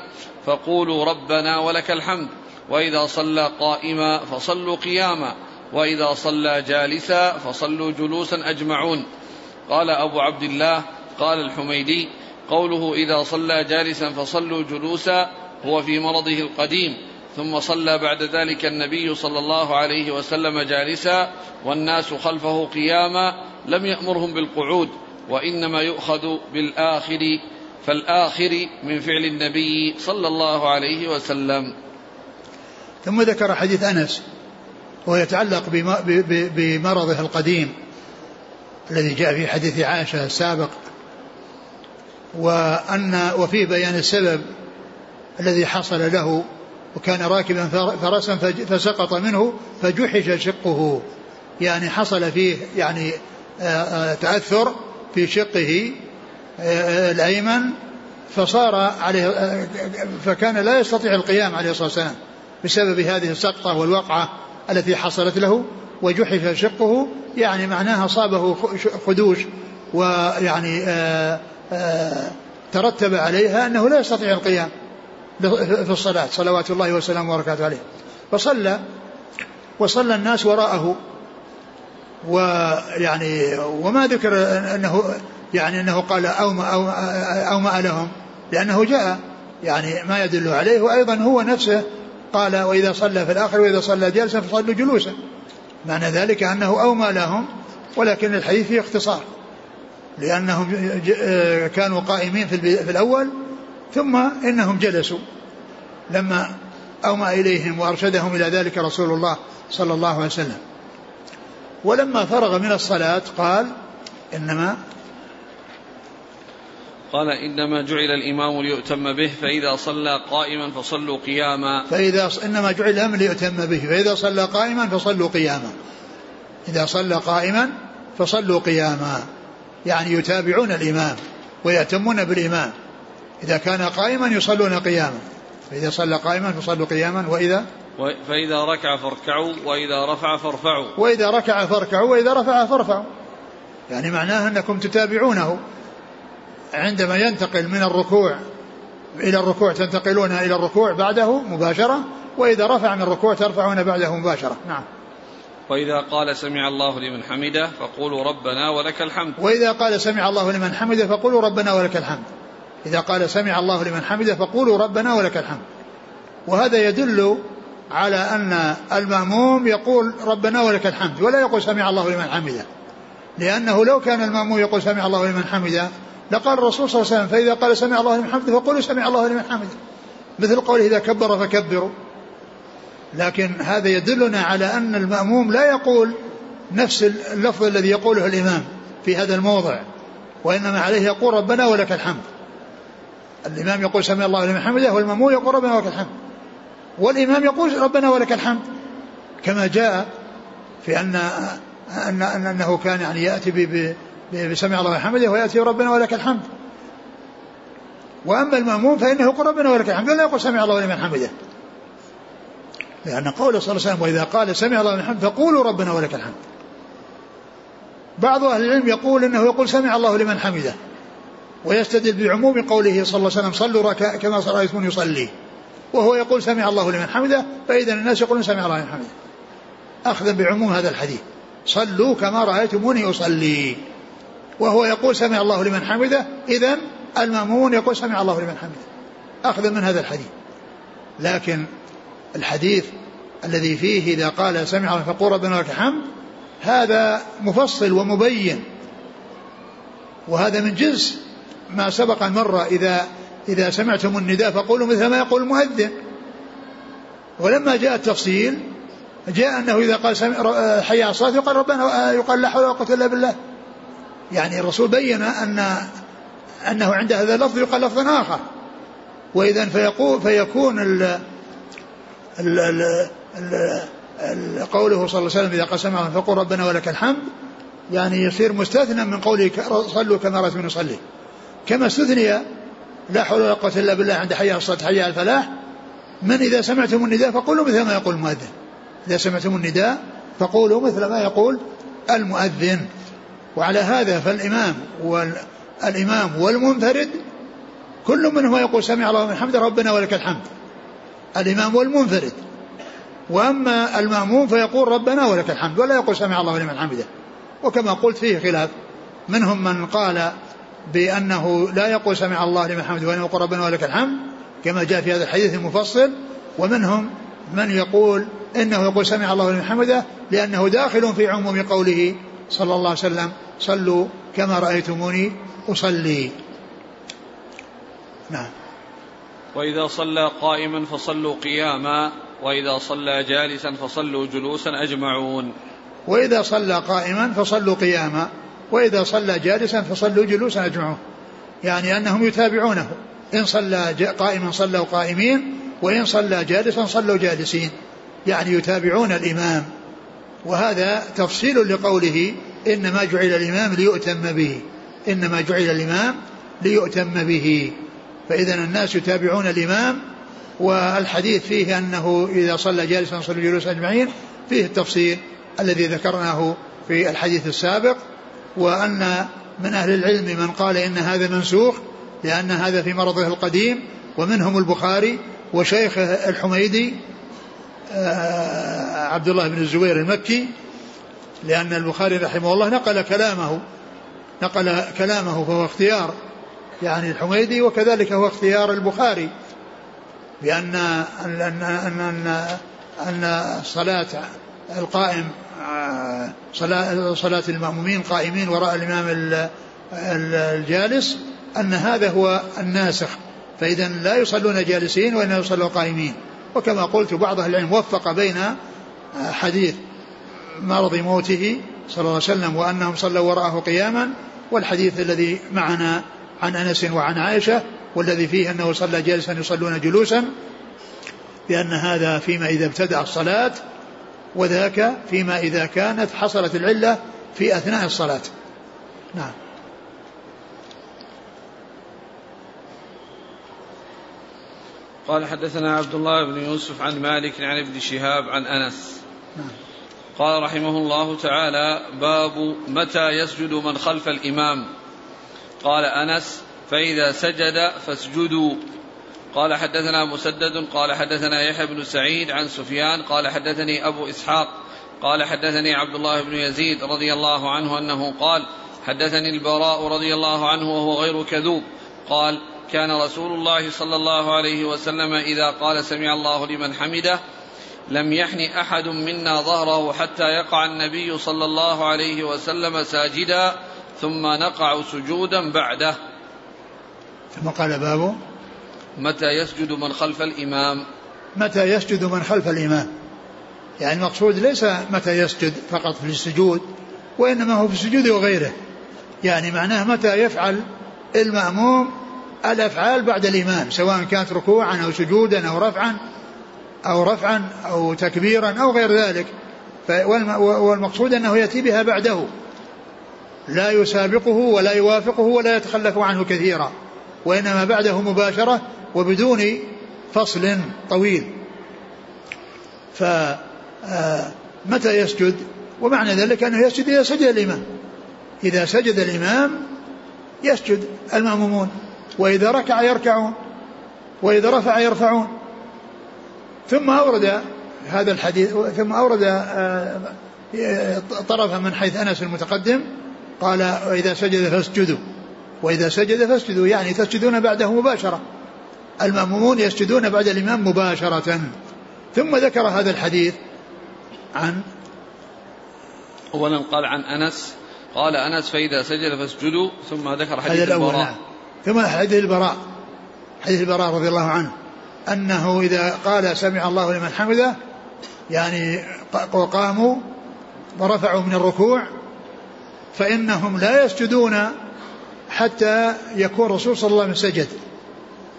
[SPEAKER 1] فقولوا ربنا ولك الحمد وإذا صلى قائما فصلوا قياما وإذا صلى جالسا فصلوا جلوسا أجمعون. قال أبو عبد الله قال الحميدي قوله إذا صلى جالسا فصلوا جلوسا هو في مرضه القديم ثم صلى بعد ذلك النبي صلى الله عليه وسلم جالسا والناس خلفه قياما لم يأمرهم بالقعود وإنما يؤخذ بالآخر فالآخر من فعل النبي صلى الله عليه وسلم.
[SPEAKER 2] ثم ذكر حديث أنس وهو يتعلق بمرضه القديم الذي جاء في حديث عائشة السابق وأن وفيه بيان السبب الذي حصل له وكان راكبا فرسا فسقط منه فجحش شقه. يعني حصل فيه يعني آه، آه، تأثر في شقه آه، الأيمن فصار عليه فكان لا يستطيع القيام عليه الصلاة والسلام بسبب هذه السقطة والوقعة التي حصلت له وجحف شقه. يعني معناها صابه خدوش ويعني آآ ترتب عليها أنه لا يستطيع القيام في الصلاة صلوات الله وسلامه وبركاته عليه. فصلى وصلى الناس وراءه ويعني وما ذكر أنه يعني أنه قال اومأ أومأ لهم لأنه جاء يعني ما يدل عليه وأيضا هو نفسه قال وإذا صلى في الآخر وإذا صلى جالسا فصلوا جلوسا. معنى ذلك أنه اومى لهم ولكن الحديث فيه اختصار. لأنهم كانوا قائمين في الأول ثم إنهم جلسوا. لما اومى إليهم وأرشدهم إلى ذلك رسول الله صلى الله عليه وسلم. ولما فرغ من الصلاة قال إنما
[SPEAKER 1] قال إنما جعل الإمام ليؤتم به فإذا صلى قائما فصلوا قياما.
[SPEAKER 2] فإذا إنما جعل الإمام ليؤتم به فإذا صلى قائما فصلوا قياما. إذا صلى قائما فصلوا قياما. يعني يتابعون الإمام ويأتمون بالإمام. إذا كان قائما يصلون قياما. فإذا صلى قائما فصلوا قياما. وإذا
[SPEAKER 1] فإذا ركع فاركعوا وإذا رفع فارفعوا.
[SPEAKER 2] وإذا ركع فاركعوا وإذا رفع فارفعوا. يعني معناه أنكم تتابعونه. عندما ينتقل من الركوع إلى الركوع تنتقلون إلى الركوع بعده مباشرة وإذا رفع من الركوع ترفعون بعده مباشرة. نعم.
[SPEAKER 1] وإذا قال سمع الله لمن حمده فقولوا ربنا ولك الحمد.
[SPEAKER 2] وإذا قال سمع الله لمن حمده فقولوا ربنا ولك الحمد. إذا قال سمع الله لمن حمده فقولوا ربنا ولك الحمد. وهذا يدل على أن المأموم يقول ربنا ولك الحمد ولا يقول سمع الله لمن حمده. لأنه لو كان المأموم يقول سمع الله لمن حمده لقال الرسول صلى الله عليه وسلم فإذا قال سمع الله لمن حمده فقولوا سمع الله لمن حمده. مثل قوله إذا كبر فكبروا. لكن هذا يدلنا على أن المأموم لا يقول نفس اللفظ الذي يقوله الإمام في هذا الموضع وإنما عليه يقول ربنا ولك الحمد. الإمام يقول سمع الله لمن حمده والمأموم يقول ربنا ولك الحمد. والإمام يقول ربنا ولك الحمد. كما جاء في أن أن أنه كان يعني يأتي بسمع الله حمده ويأتي ربنا ولك الحمد. وأما المأموم فإنه يقول ربنا ولك الحمد ولا يقول سمع الله لمن حمده. لأن قوله صلى الله عليه وسلم وإذا قال سمع الله لمن حمده فقولوا ربنا ولك الحمد. بعض أهل العلم يقول أنه يقول سمع الله لمن حمده ويستدل بعموم قوله صلى الله عليه وسلم صلوا كما رأيتمون يصلي. وهو يقول سمع الله لمن حمده فإذا الناس يقولون سمع الله لمن حمده. أخذا بعموم هذا الحديث. صلوا كما رأيتموني أصلي. وهو يقول سمع الله لمن حمده إذا المأمون يقول سمع الله لمن حمده. أخذا من هذا الحديث. لكن الحديث الذي فيه إذا قال سمع فقول ربنا لك الحمد هذا مفصل ومبين. وهذا من جنس ما سبق مرة إذا إذا سمعتم النداء فقولوا مثل ما يقول المؤذن. ولما جاء التفصيل جاء أنه إذا قال حي الصلاة يقال ربنا يقال لا حول ولا قوة إلا بالله. يعني الرسول بين أن أنه عند هذا اللفظ يقال لفظا آخر. وإذا فيقول فيكون ال ال ال ال قوله صلى الله عليه وسلم إذا قسم فقل ربنا ولك الحمد. يعني يصير مستثنى من قوله صلوا كما رأيتم نصلي كما استثني لا حول ولا قوة إلا بالله عند حي على الصلاة حي على الفلاح. من إذا سمعتم النداء فقولوا مثل ما يقول المؤذن. إذا سمعتم النداء فقولوا مثل ما يقول المؤذن. وعلى هذا فالإمام والإمام والمنفرد كل منهما يقول سمع الله من حمد ربنا ولك الحمد. الإمام والمنفرد وأما المأموم فيقول ربنا ولك الحمد ولا يقول سمع الله لمن حمده وكما قلت فيه خلاف منهم من قال بأنه لا يقول سمع الله لمن حمده وأنه يقول ربنا ولك الحمد كما جاء في هذا الحديث المفصل ومنهم من يقول إنه يقول سمع الله لمن حمده لأنه داخل في عموم قوله صلى الله عليه وسلم صلوا كما رأيتموني أصلي.
[SPEAKER 1] نعم. وإذا صلى قائما فصلوا قياما وإذا صلى جالسا فصلوا جلوسا أجمعون.
[SPEAKER 2] وإذا صلى قائما فصلوا قياما وإذا صلى جالسا فصلوا جلوسا أجمعون. يعني أنهم يتابعونه. إن صلى قائما صلوا قائمين وإن صلى جالسا صلوا جالسين. يعني يتابعون الإمام. وهذا تفصيل لقوله إنما جعل الإمام ليؤتم به. إنما جعل الإمام ليؤتم به. فإذا الناس يتابعون الإمام والحديث فيه أنه إذا صلى جالسا صلوا جلوسا أجمعين فيه التفصيل الذي ذكرناه في الحديث السابق وأن من أهل العلم من قال إن هذا منسوخ لأن هذا في مرضه القديم ومنهم البخاري وشيخه الحميدي آه، عبد الله بن الزبير المكي لأن البخاري رحمه الله نقل كلامه نقل كلامه فهو اختيار. يعني الحميدي وكذلك هو اختيار البخاري بأن أن أن أن, أن صلاة القائم آه، صلاة, صلاة المأمومين قائمين وراء الإمام الجالس أن هذا هو الناسخ. فإذا لا يصلون جالسين وإنما يصلون قائمين. وكما قلت بعض أهل العلم وفق بين حديث مرض موته صلى الله عليه وسلم وأنهم صلوا وراءه قياما والحديث الذي معنا عن أنس وعن عائشة والذي فيه أنه صلى جالسا يصلون جلوسا لأن هذا فيما إذا ابتدأ الصلاة وذاك فيما إذا كانت حصلت العلة في أثناء الصلاة. نعم.
[SPEAKER 1] قال حدثنا عبد الله بن يوسف عن مالك عن ابن شهاب عن أنس. نعم. قال رحمه الله تعالى باب متى يسجد من خلف الإمام. قال أنس فإذا سجد فاسجدوا. قال حدثنا مسدد قال حدثنا يحيى بن سعيد عن سفيان قال حدثني أبو إسحاق قال حدثني عبد الله بن يزيد رضي الله عنه أنه قال حدثني البراء رضي الله عنه وهو غير كذوب. قال كان رسول الله صلى الله عليه وسلم إذا قال سمع الله لمن حمده لم يحن أحد منا ظهره حتى يقع النبي صلى الله عليه وسلم ساجدا. ثم نقع سجودا بعده.
[SPEAKER 2] ثم قال بابه
[SPEAKER 1] متى يسجد من خلف الإمام؟
[SPEAKER 2] متى يسجد من خلف الإمام. يعني المقصود ليس متى يسجد فقط في السجود وإنما هو في السجود وغيره. يعني معناه متى يفعل المأموم الأفعال بعد الإمام سواء كانت ركوعا أو سجودا أو رفعا أو رفعا أو تكبيرا أو غير ذلك. والمقصود أنه يأتي بها بعده. لا يسابقه ولا يوافقه ولا يتخلف عنه كثيرا وإنما بعده مباشرة وبدون فصل طويل. فمتى آه، يسجد؟ ومعنى ذلك أنه يسجد إذا سجد الإمام. إذا سجد الإمام يسجد المأمومون وإذا ركع يركعون وإذا رفع يرفعون. ثم أورد هذا الحديث ثم أورد طرفا من حيث أنس المتقدم قال وإذا سجد فاسجدوا. وإذا سجد فاسجدوا يعني تسجدون بعده مباشرة. المأمومون يسجدون بعد الإمام مباشرة. ثم ذكر هذا الحديث عن
[SPEAKER 1] أولا قال عن أنس قال أنس فإذا سجد فاسجدوا ثم ذكر حديث البراء. نعم.
[SPEAKER 2] ثم حديث البراء. حديث البراء رضي الله عنه. أنه إذا قال سمع الله لمن حمده يعني وقاموا ورفعوا من الركوع فإنهم لا يسجدون حتى يكون الرسول صلى الله عليه وسلم سجد.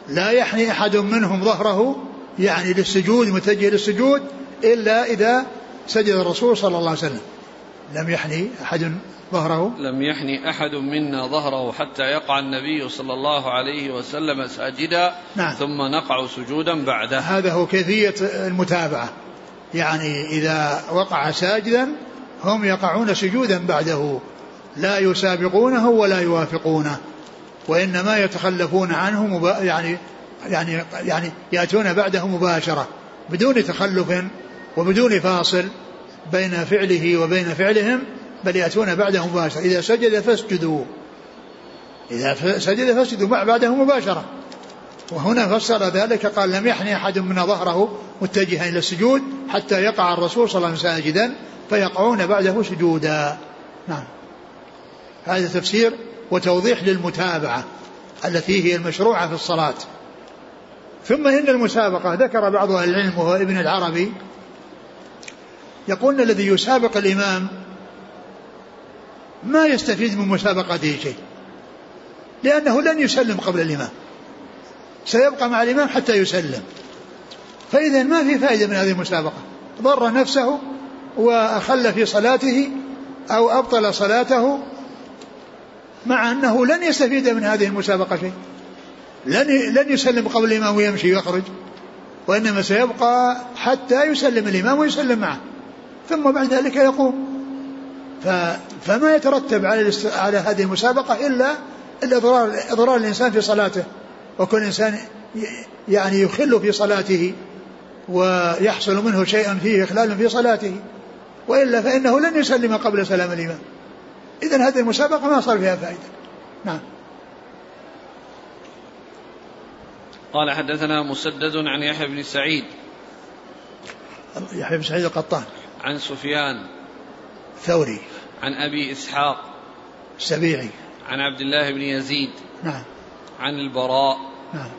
[SPEAKER 2] لا يحني أحد منهم ظهره يعني للسجود متجه للسجود إلا إذا سجد الرسول صلى الله عليه وسلم. لم يحني أحد ظهره؟
[SPEAKER 1] لم يحني أحد منا ظهره حتى يقع النبي صلى الله عليه وسلم ساجدا نعم. ثم نقع سجودا بعده.
[SPEAKER 2] هذا هو كيفية المتابعة. يعني إذا وقع ساجدا هم يقعون سجودا بعده. لا يسابقونه ولا يوافقونه وإنما يتخلفون عنه مبا يعني يعني يعني يأتون بعده مباشرة بدون تخلف وبدون فاصل بين فعله وبين فعلهم بل يأتون بعده مباشرة. إذا سجد فاسجدوا. إذا سجد فاسجدوا بعده مباشرة. وهنا فسر ذلك قال لم يحني أحد من ظهره متجها إلى السجود حتى يقع الرسول صلى الله عليه وسلم ساجدا فيقعون بعده سجودا. نعم. هذا تفسير وتوضيح للمتابعة التي هي المشروعة في الصلاة. ثم إن المسابقة ذكر بعض أهل العلم وهو ابن العربي يقول الذي يسابق الإمام ما يستفيد من مسابقته شيء لأنه لن يسلم قبل الإمام. سيبقى مع الإمام حتى يسلم. فإذا ما في فائدة من هذه المسابقة. ضر نفسه وأخل في صلاته أو أبطل صلاته مع أنه لن يستفيد من هذه المسابقة شيء. لن لن يسلم قبل الإمام ويمشي ويخرج. وإنما سيبقى حتى يسلم الإمام ويسلم معه. ثم بعد ذلك يقوم. فما يترتب على على هذه المسابقة إلا الإضرار إضرار الإنسان في صلاته. وكل إنسان يعني يخل في صلاته ويحصل منه شيء فيه إخلال في صلاته. وإلا فإنه لن يسلم قبل سلام الإمام. إذا هذه المسابقة ما صار فيها فائدة. نعم.
[SPEAKER 1] قال حدثنا مسدد عن يحيى بن سعيد.
[SPEAKER 2] يحيى بن سعيد القطان.
[SPEAKER 1] عن سفيان.
[SPEAKER 2] الثوري.
[SPEAKER 1] عن أبي إسحاق.
[SPEAKER 2] السبيعي.
[SPEAKER 1] عن عبد الله بن يزيد.
[SPEAKER 2] نعم.
[SPEAKER 1] عن البراء. نعم.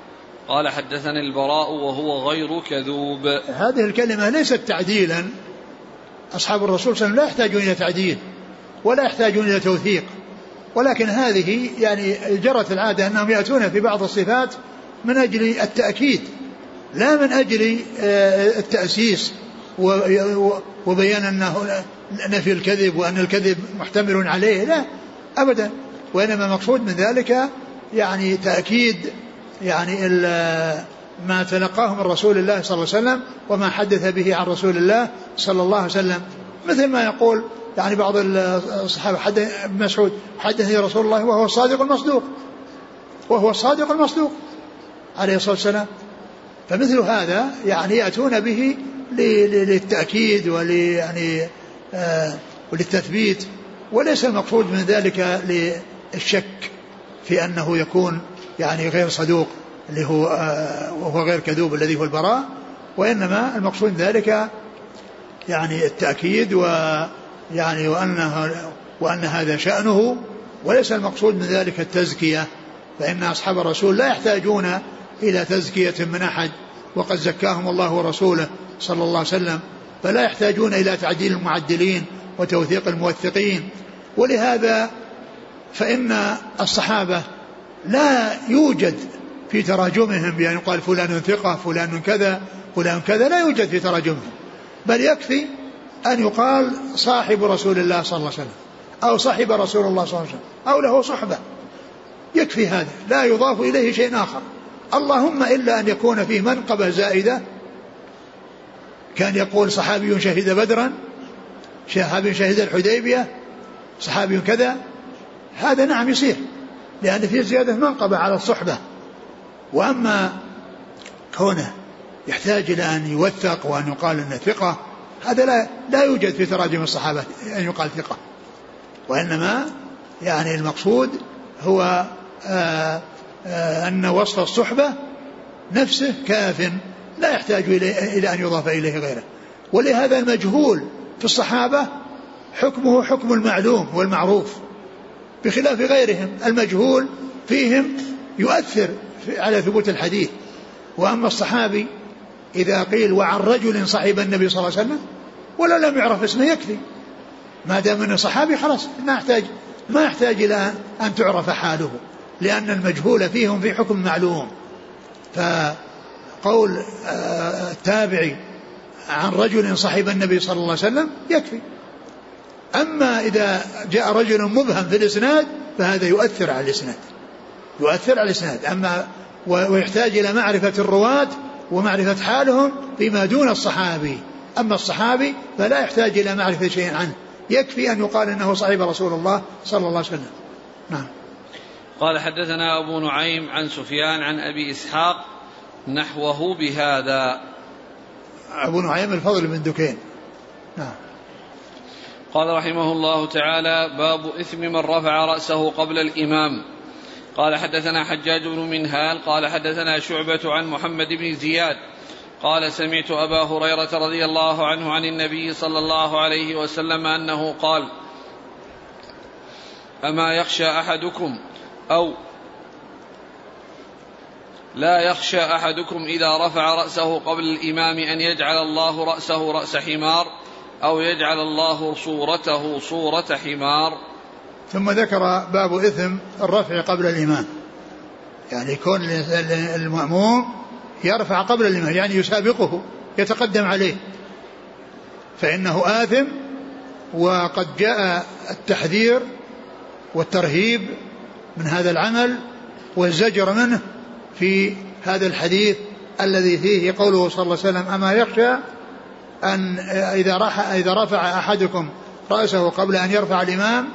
[SPEAKER 1] قال حدثني البراء وهو غير كذوب.
[SPEAKER 2] هذه الكلمة ليست تعديلا. أصحاب الرسول صلى الله عليه وسلم لا يحتاجون إلى تعديل. ولا يحتاجون إلى توثيق. ولكن هذه يعني جرت العادة أنهم يأتون في بعض الصفات من أجل التأكيد لا من أجل آه، التأسيس وبيان أنه نفي الكذب وأن الكذب محتمل عليه لا أبدا. وإنما المقصود من ذلك يعني تأكيد يعني ما تلقاه من رسول الله صلى الله عليه وسلم وما حدث به عن رسول الله صلى الله عليه وسلم. مثل ما يقول يعني بعض الصحابة حدث ابن مسعود حدثني رسول الله وهو الصادق المصدوق. وهو الصادق المصدوق عليه الصلاة والسلام. فمثل هذا يعني يأتون به للتأكيد ول يعني آه وللتثبيت. وليس المقصود من ذلك للشك في أنه يكون يعني غير صدوق اللي هو آه وهو غير كذوب الذي هو البراء. وإنما المقصود من ذلك يعني التأكيد ويعني وأنه وأن هذا شأنه وليس المقصود من ذلك التزكية فإن أصحاب الرسول لا يحتاجون إلى تزكية من أحد وقد زكاهم الله ورسوله صلى الله عليه وسلم فلا يحتاجون إلى تعديل المعدلين وتوثيق الموثقين. ولهذا فإن الصحابة لا يوجد في تراجمهم بأن يقال فلان ثقة فلان كذا فلان كذا لا يوجد في تراجمهم بل يكفي أن يقال صاحب رسول الله صلى الله عليه وسلم أو صاحب رسول الله صلى الله عليه وسلم أو له صحبة. يكفي هذا. لا يضاف إليه شيء آخر. اللهم إلا أن يكون فيه منقبة زائدة. كان يقول صحابي شهد بدرا صحابي شهد الحديبية صحابي كذا. هذا نعم يصير لأن فيه زيادة منقبة على الصحبة. وأما كونه يحتاج إلى أن يوثق وأن يقال أنه ثقة هذا لا لا يوجد في تراجم الصحابة أن يقال ثقة. وإنما يعني المقصود هو آه، آه، أن وصف الصحبة نفسه كاف لا يحتاج إلى أن يضاف إليه غيره. ولهذا المجهول في الصحابة حكمه حكم المعلوم والمعروف بخلاف غيرهم. المجهول فيهم يؤثر على ثبوت الحديث. وأما الصحابي إذا قيل وعن رجل صحب النبي صلى الله عليه وسلم ولا لم يعرف اسمه يكفي. ما دام إنه صحابي خلاص ما يحتاج ما يحتاج إلى أن تعرف حاله لأن المجهول فيهم في حكم معلوم. فقول آه، التابعي عن رجل صحب النبي صلى الله عليه وسلم يكفي. أما إذا جاء رجل مبهم في الإسناد فهذا يؤثر على الإسناد. يؤثر على الإسناد. أما ويحتاج إلى معرفة الرواة ومعرفة حالهم فيما دون الصحابي. أما الصحابي فلا يحتاج إلى معرفة شيء عنه. يكفي أن يقال أنه صحيب رسول الله صلى الله عليه وسلم. نعم.
[SPEAKER 1] قال حدثنا أبو نعيم عن سفيان عن أبي إسحاق نحوه بهذا.
[SPEAKER 2] أبو نعيم الفضل بن دكين. نعم.
[SPEAKER 1] قال رحمه الله تعالى باب إثم من رفع رأسه قبل الإمام. قال حدثنا حجاج بن منهال قال حدثنا شعبة عن محمد بن زياد قال سمعت أبا هريرة رضي الله عنه عن النبي صلى الله عليه وسلم أنه قال أما يخشى أحدكم أو لا يخشى أحدكم إذا رفع رأسه قبل الإمام أن يجعل الله رأسه رأس حمار أو يجعل الله صورته صورة حمار.
[SPEAKER 2] ثم ذكر باب إثم الرفع قبل الإمام يعني يكون المأموم يرفع قبل الإمام يعني يسابقه يتقدم عليه. فإنه آثم وقد جاء التحذير والترهيب من هذا العمل والزجر منه في هذا الحديث الذي فيه قوله صلى الله عليه وسلم أما يخشى أن إذا, إذا رفع أحدكم رأسه قبل أن يرفع الإمام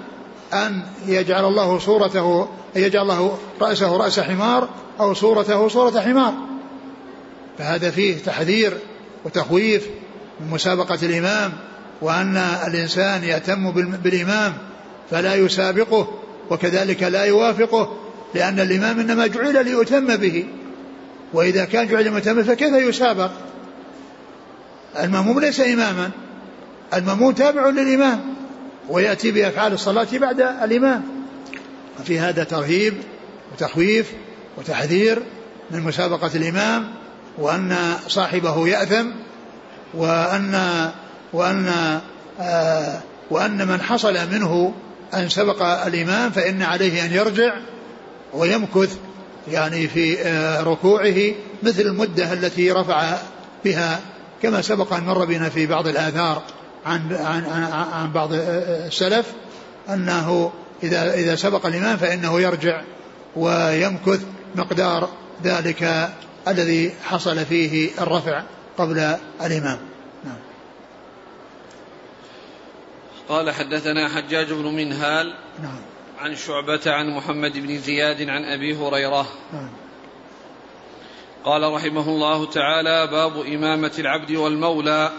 [SPEAKER 2] أن يجعل الله صورته أن يجعل الله رأسه رأس حمار أو صورته صورة حمار. فهذا فيه تحذير وتخويف من مسابقة الإمام وأن الإنسان يهتم بالإمام فلا يسابقه وكذلك لا يوافقه لأن الإمام إنما جعل ليؤتم به. وإذا كان جعل ليؤتم فكيف يسابق؟ المأموم ليس إماما المأموم تابع للإمام. ويأتي بأفعال الصلاة بعد الإمام. وفي هذا ترهيب وتخويف وتحذير من مسابقة الإمام وأن صاحبه يأثم وأن وأن آه وأن من حصل منه أن سبق الإمام فإن عليه أن يرجع ويمكث يعني في آه ركوعه مثل المدة التي رفع بها كما سبق أن مر بنا في بعض الآثار. عن عن عن بعض السلف أنه إذا إذا سبق الامام فإنه يرجع ويمكث مقدار ذلك الذي حصل فيه الرفع قبل الامام. نعم.
[SPEAKER 1] قال حدثنا حجاج بن منهال نعم. عن شعبة عن محمد بن زياد عن أبي هريرة نعم. قال رحمه الله تعالى باب إمامة العبد والمولى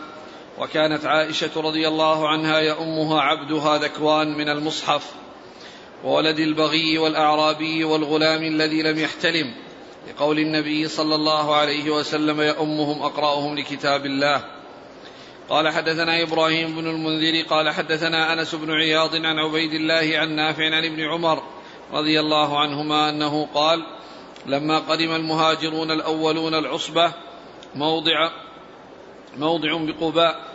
[SPEAKER 1] وكانت عائشة رضي الله عنها يأمها عبدها ذكوان من المصحف وولد البغي والأعرابي والغلام الذي لم يحتلم لقول النبي صلى الله عليه وسلم يأمهم أقرأهم لكتاب الله. قال حدثنا إبراهيم بن المنذر قال حدثنا أنس بن عياض عن عبيد الله عن نافع عن ابن عمر رضي الله عنهما أنه قال لما قدم المهاجرون الأولون العصبة موضع موضع بقباء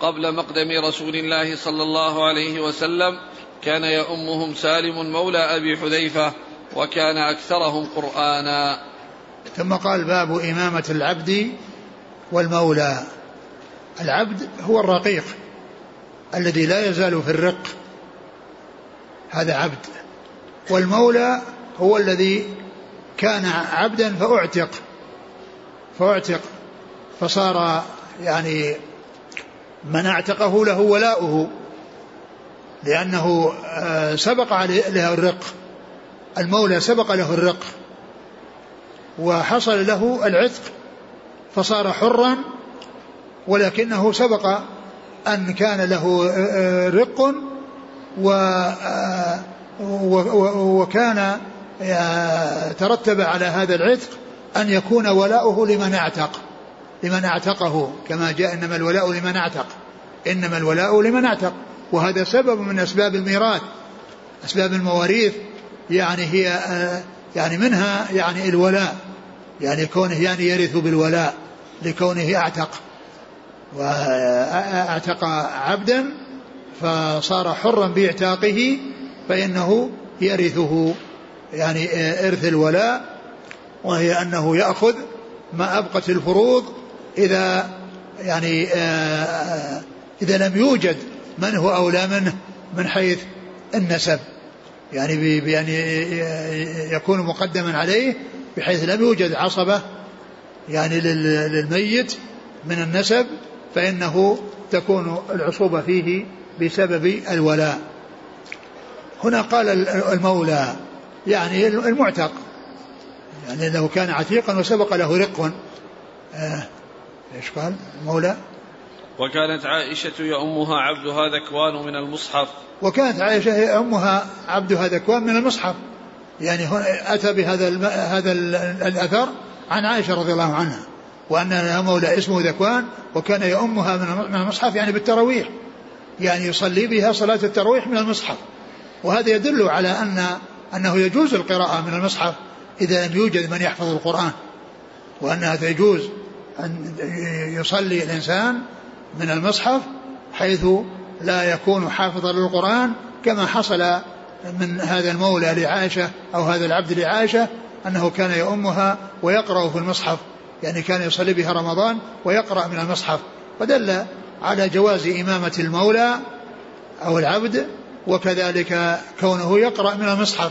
[SPEAKER 1] قبل مقدم رسول الله صلى الله عليه وسلم كان يؤمهم سالم مولى أبي حذيفة وكان أكثرهم قرآنا.
[SPEAKER 2] ثم قال باب إمامة العبد والمولى. العبد هو الرقيق الذي لا يزال في الرق. هذا عبد. والمولى هو الذي كان عبدا فأعتق فأعتق فصار يعني من اعتقه له ولاؤه لأنه آه، سبق له الرق. المولى سبق له الرق. وحصل له العتق فصار حرا ولكنه سبق أن كان له رق وكان ترتب على هذا العتق أن يكون ولاؤه لمن اعتق. لمن اعتقه كما جاء إنما الولاء لمن اعتق. إنما الولاء لمن اعتق. وهذا سبب من أسباب الميراث أسباب المواريث يعني هي يعني منها يعني الولاء يعني كونه يعني يرث بالولاء لكونه اعتق. واعتق عبدا فصار حرا بإعتاقه فإنه يرثه. يعني إرث الولاء وهي أنه يأخذ ما أبقت الفروض إذا يعني إذا لم يوجد من هو أولى منه من حيث النسب. يعني بأن يكون مقدما عليه بحيث لم يوجد عصبة يعني للميت من النسب فإنه تكون العصوبة فيه بسبب الولاء. هنا قال المولى يعني المعتق يعني إنه كان عتيقا وسبق له رق آه إيش قال؟ المولى
[SPEAKER 1] وكانت عائشة يأمها عبدها ذكوان من المصحف.
[SPEAKER 2] وكانت عائشة يأمها عبدها ذكوان من المصحف. يعني هنا أتى بهذا هذا الأثر عن عائشة رضي الله عنها وأن لها مولى اسمه ذكوان وكان يأمها من المصحف يعني بالتراويح. يعني يصلي بها صلاة التراويح من المصحف. وهذا يدل على أن أنه يجوز القراءة من المصحف إذا لم يوجد من يحفظ القرآن وأنها يجوز أن يصلي الإنسان من المصحف حيث لا يكون حافظا للقرآن كما حصل من هذا المولى لعائشة أو هذا العبد لعائشة أنه كان يؤمها ويقرأ في المصحف. يعني كان يصلي بها رمضان ويقرأ من المصحف. ودل على جواز إمامة المولى أو العبد وكذلك كونه يقرأ من المصحف.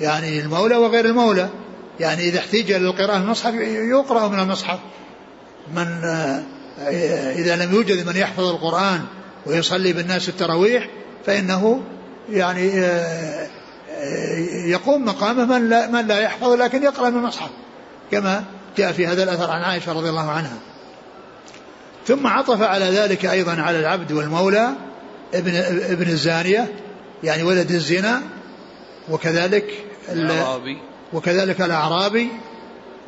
[SPEAKER 2] يعني المولى وغير المولى. يعني إذا احتيج للقراءة المصحف يقرأ من المصحف. من إذا لم يوجد من يحفظ القرآن ويصلي بالناس التراويح فإنه يعني يقوم مقامه من لا, من لا يحفظ لكن يقرأ من المصحف كما جاء في هذا الأثر عن عائشة رضي الله عنها. ثم عطف على ذلك أيضا على العبد والمولى ابن ابن الزانية يعني ولد الزنا وكذلك
[SPEAKER 1] الأعرابي.
[SPEAKER 2] وكذلك الأعرابي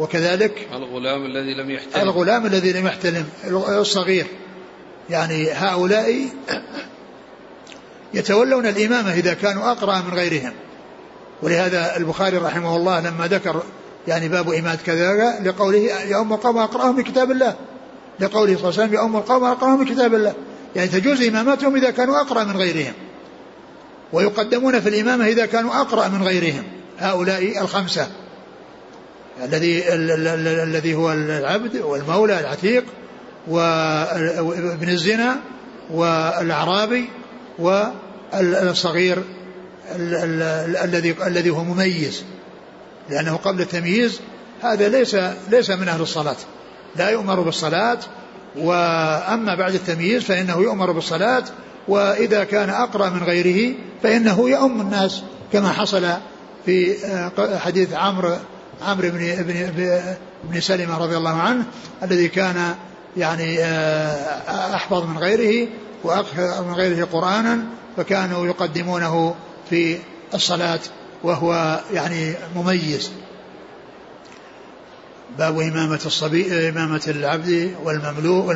[SPEAKER 2] وكذلك
[SPEAKER 1] الغلام الذي لم يحتلم
[SPEAKER 2] الغلام الذي لم يحتلم الصغير. يعني هؤلاء يتولون الإمامة إذا كانوا أقرأ من غيرهم. ولهذا البخاري رحمه الله لما ذكر يعني باب إمامة كذا لقوله يا أم القوم أقرأهم من كتاب الله. لقوله صلى الله عليه وسلم يا أم القوم أقرأهم من كتاب الله. يعني تجوز إمامتهم إذا كانوا أقرأ من غيرهم. ويقدمون في الإمامة إذا كانوا أقرأ من غيرهم. هؤلاء الخمسة. الذي الذي هو العبد والمولى العتيق وابن الزنا والأعرابي والصغير الذي الذي هو مميز. لأنه قبل التمييز هذا ليس ليس من أهل الصلاة. لا يؤمر بالصلاة وأما بعد التمييز فإنه يؤمر بالصلاة وإذا كان أقرأ من غيره فإنه يؤم الناس كما حصل في حديث عمرو عمرو بن ابن بن سلمة رضي الله عنه الذي كان يعني أحفظ من غيره وأكثر من غيره قرآنا فكانوا يقدمونه في الصلاة وهو يعني مميز. باب إمامة الصبي إمامة العبد والمملوك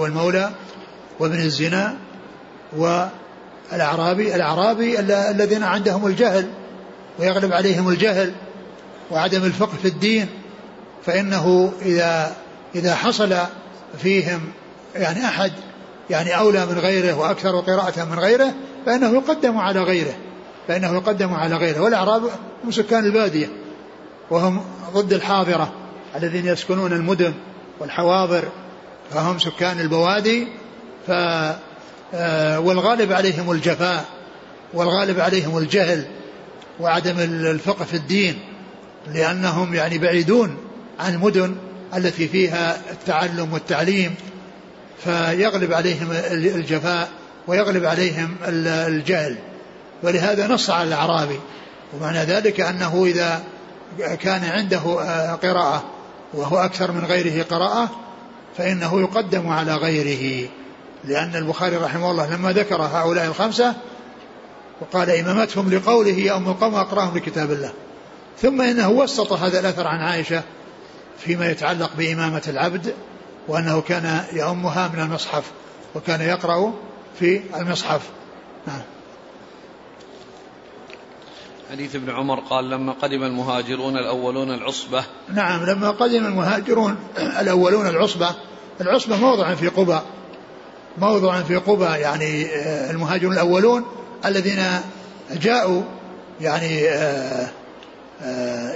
[SPEAKER 2] والمولى وابن الزنا والأعرابي الأعرابي الذين عندهم الجهل ويغلب عليهم الجهل. وعدم الفقه في الدين فإنه إذا إذا حصل فيهم يعني أحد يعني أولى من غيره وأكثر قراءة من غيره فإنه يقدم على غيره فإنه يقدم على غيره. والأعراب هم سكان البادية وهم ضد الحاضرة الذين يسكنون المدن والحواضر فهم سكان البوادي. ف آه، والغالب عليهم الجفاء والغالب عليهم الجهل وعدم الفقه في الدين. لأنهم يعني بعيدون عن المدن التي فيها التعلم والتعليم فيغلب عليهم الجفاء ويغلب عليهم الجهل. ولهذا نص على الأعرابي ومعنى ذلك أنه إذا كان عنده آه، قراءة وهو أكثر من غيره قراءة فإنه يقدم على غيره. لأن البخاري رحمه الله لما ذكر هؤلاء الخمسة وقال إمامتهم لقوله يا أم القوم أقرأهم لكتاب الله. ثم إنه وسط هذا الأثر عن عائشة فيما يتعلق بإمامة العبد وأنه كان يأمها من المصحف وكان يقرأ في المصحف. نعم.
[SPEAKER 1] حديث ابن عمر قال لما قدم المهاجرون الأولون العصبة.
[SPEAKER 2] نعم لما قدم المهاجرون الأولون العصبة العصبة موضع في قبى موضع في قبى يعني آه، المهاجرون الأولون الذين جاءوا يعني آه،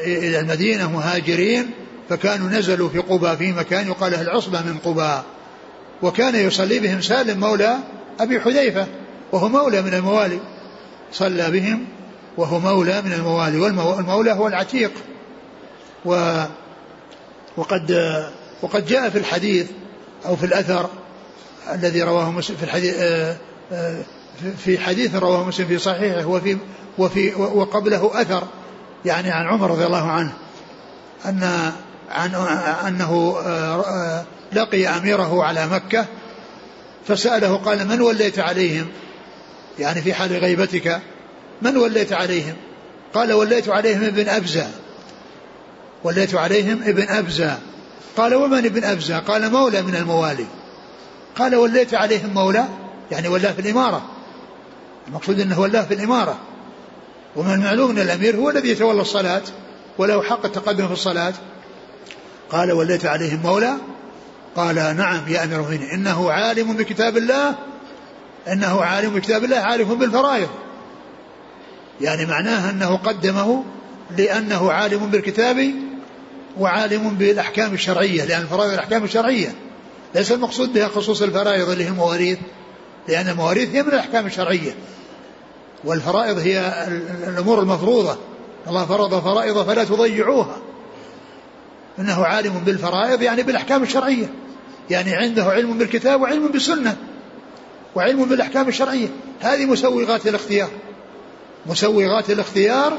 [SPEAKER 2] إلى المدينة مهاجرين فكانوا نزلوا في قبى في مكان يقال له العصبة من قبى وكان يصلي بهم سالم مولى أبي حذيفة وهو مولى من الموالي. صلى بهم وهو مولى من الموالي. والمولى هو العتيق. و وقد وقد جاء في الحديث أو في الأثر الذي رواه مسلم في الحديث آه، آه، في حديث رواه مسلم في صحيحه وفي وفي وقبله أثر. يعني عن عمر رضي الله عنه أن عن أنه آه، لقي أميره على مكة فسأله قال من وليت عليهم؟ يعني في حال غيبتك من وليت عليهم؟ قال وليت عليهم ابن أبزة. وليت عليهم ابن أبزة. قال ومن ابن أبزة؟ قال مولى من الموالي. قال وليت عليهم مولى؟ يعني ولاه في الإمارة. المقصود أنه ولاه في الإمارة. ومن المعلوم أن الأمير هو الذي يتولى الصلاة وله حق التقدم في الصلاة. قال وليت عليهم مولى. قال نعم يا أمير المؤمنين إنه عالم بكتاب الله إنه عالم بكتاب الله عارف بالفرائض. يعني معناه أنه قدمه لأنه عالم بالكتاب وعالم بالأحكام الشرعية لأن الفرائض الأحكام الشرعية ليس المقصود بها خصوص الفرائض اللي هي المواريث لأن المواريث هي من الأحكام الشرعية. والفرائض هي الأمور المفروضة. الله فرض فرائض فلا تضيعوها. إنه عالم بالفرائض يعني بالأحكام الشرعية. يعني عنده علم بالكتاب وعلم بالسنة وعلم بالأحكام الشرعية. هذه مسوغات الاختيار. مسوغات الاختيار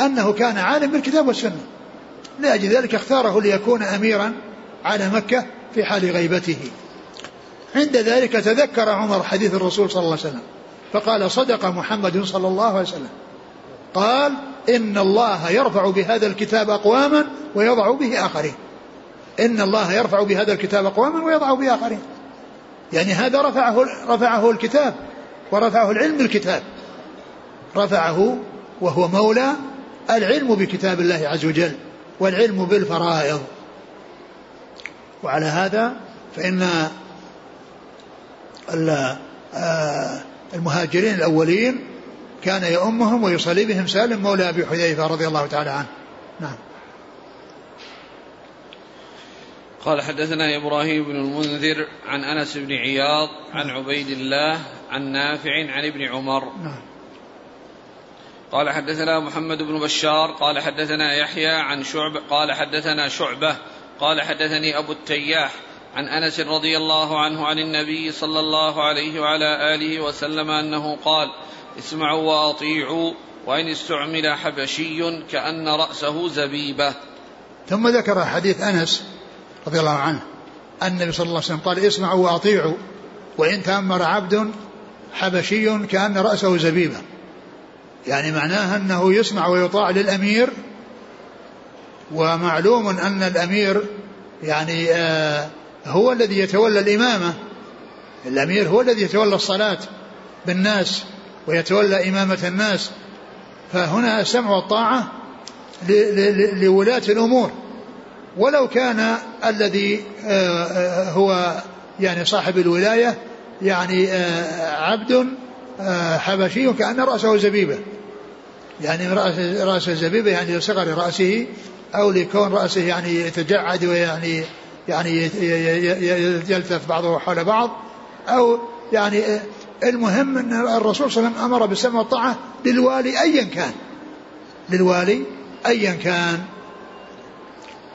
[SPEAKER 2] أنه كان عالم بالكتاب والسنة. لأجل ذلك اختاره ليكون أميرا على مكة في حال غيبته. عند ذلك تذكر عمر حديث الرسول صلى الله عليه وسلم. فقال صدق محمد صلى الله عليه وسلم. قال إن الله يرفع بهذا الكتاب أقواما ويضع به آخرين. إن الله يرفع بهذا الكتاب أقواما ويضع به آخرين. يعني هذا رفعه رفعه الكتاب ورفعه العلم بالكتاب. رفعه وهو مولى العلم بكتاب الله عز وجل والعلم بالفرائض. وعلى هذا فإن آه، المهاجرين الأولين كان يؤمهم ويصلي بهم سالم مولى أبي حذيفة رضي الله تعالى عنه. نعم.
[SPEAKER 1] قال حدثنا إبراهيم بن المنذر عن أنس بن عياض عن عبيد الله عن نافع عن ابن عمر. نعم. قال حدثنا محمد بن بشار قال حدثنا يحيى عن شعب قال حدثنا شعبة قال حدثني أبو التياح عن أنس رضي الله عنه عن النبي صلى الله عليه وعلى آله وسلم أنه قال اسمعوا وأطيعوا وإن استعمل حبشي كأن رأسه زبيبة.
[SPEAKER 2] ثم ذكر حديث أنس رضي الله عنه أن النبي صلى الله عليه وسلم قال اسمعوا وأطيعوا وإن تأمر عبد حبشي كأن رأسه زبيبة. يعني معناها أنه يسمع ويطاع للأمير ومعلوم أن الأمير يعني آه هو الذي يتولى الإمامة. الأمير هو الذي يتولى الصلاة بالناس ويتولى إمامة الناس. فهنا السمع والطاعة لولاة الأمور. ولو كان الذي آه، آه، هو يعني صاحب الولاية يعني آه، عبد حبشي كأن رأسه زبيبة. يعني رأس الزبيبة يعني لصغر رأسه أو لكون رأسه يعني يتجعد ويعني يعني يلتف بعضه حول بعض أو يعني المهم أن الرسول صلى الله عليه وسلم أمر بالسمع والطاعة للوالي أيا كان للوالي أيا كان.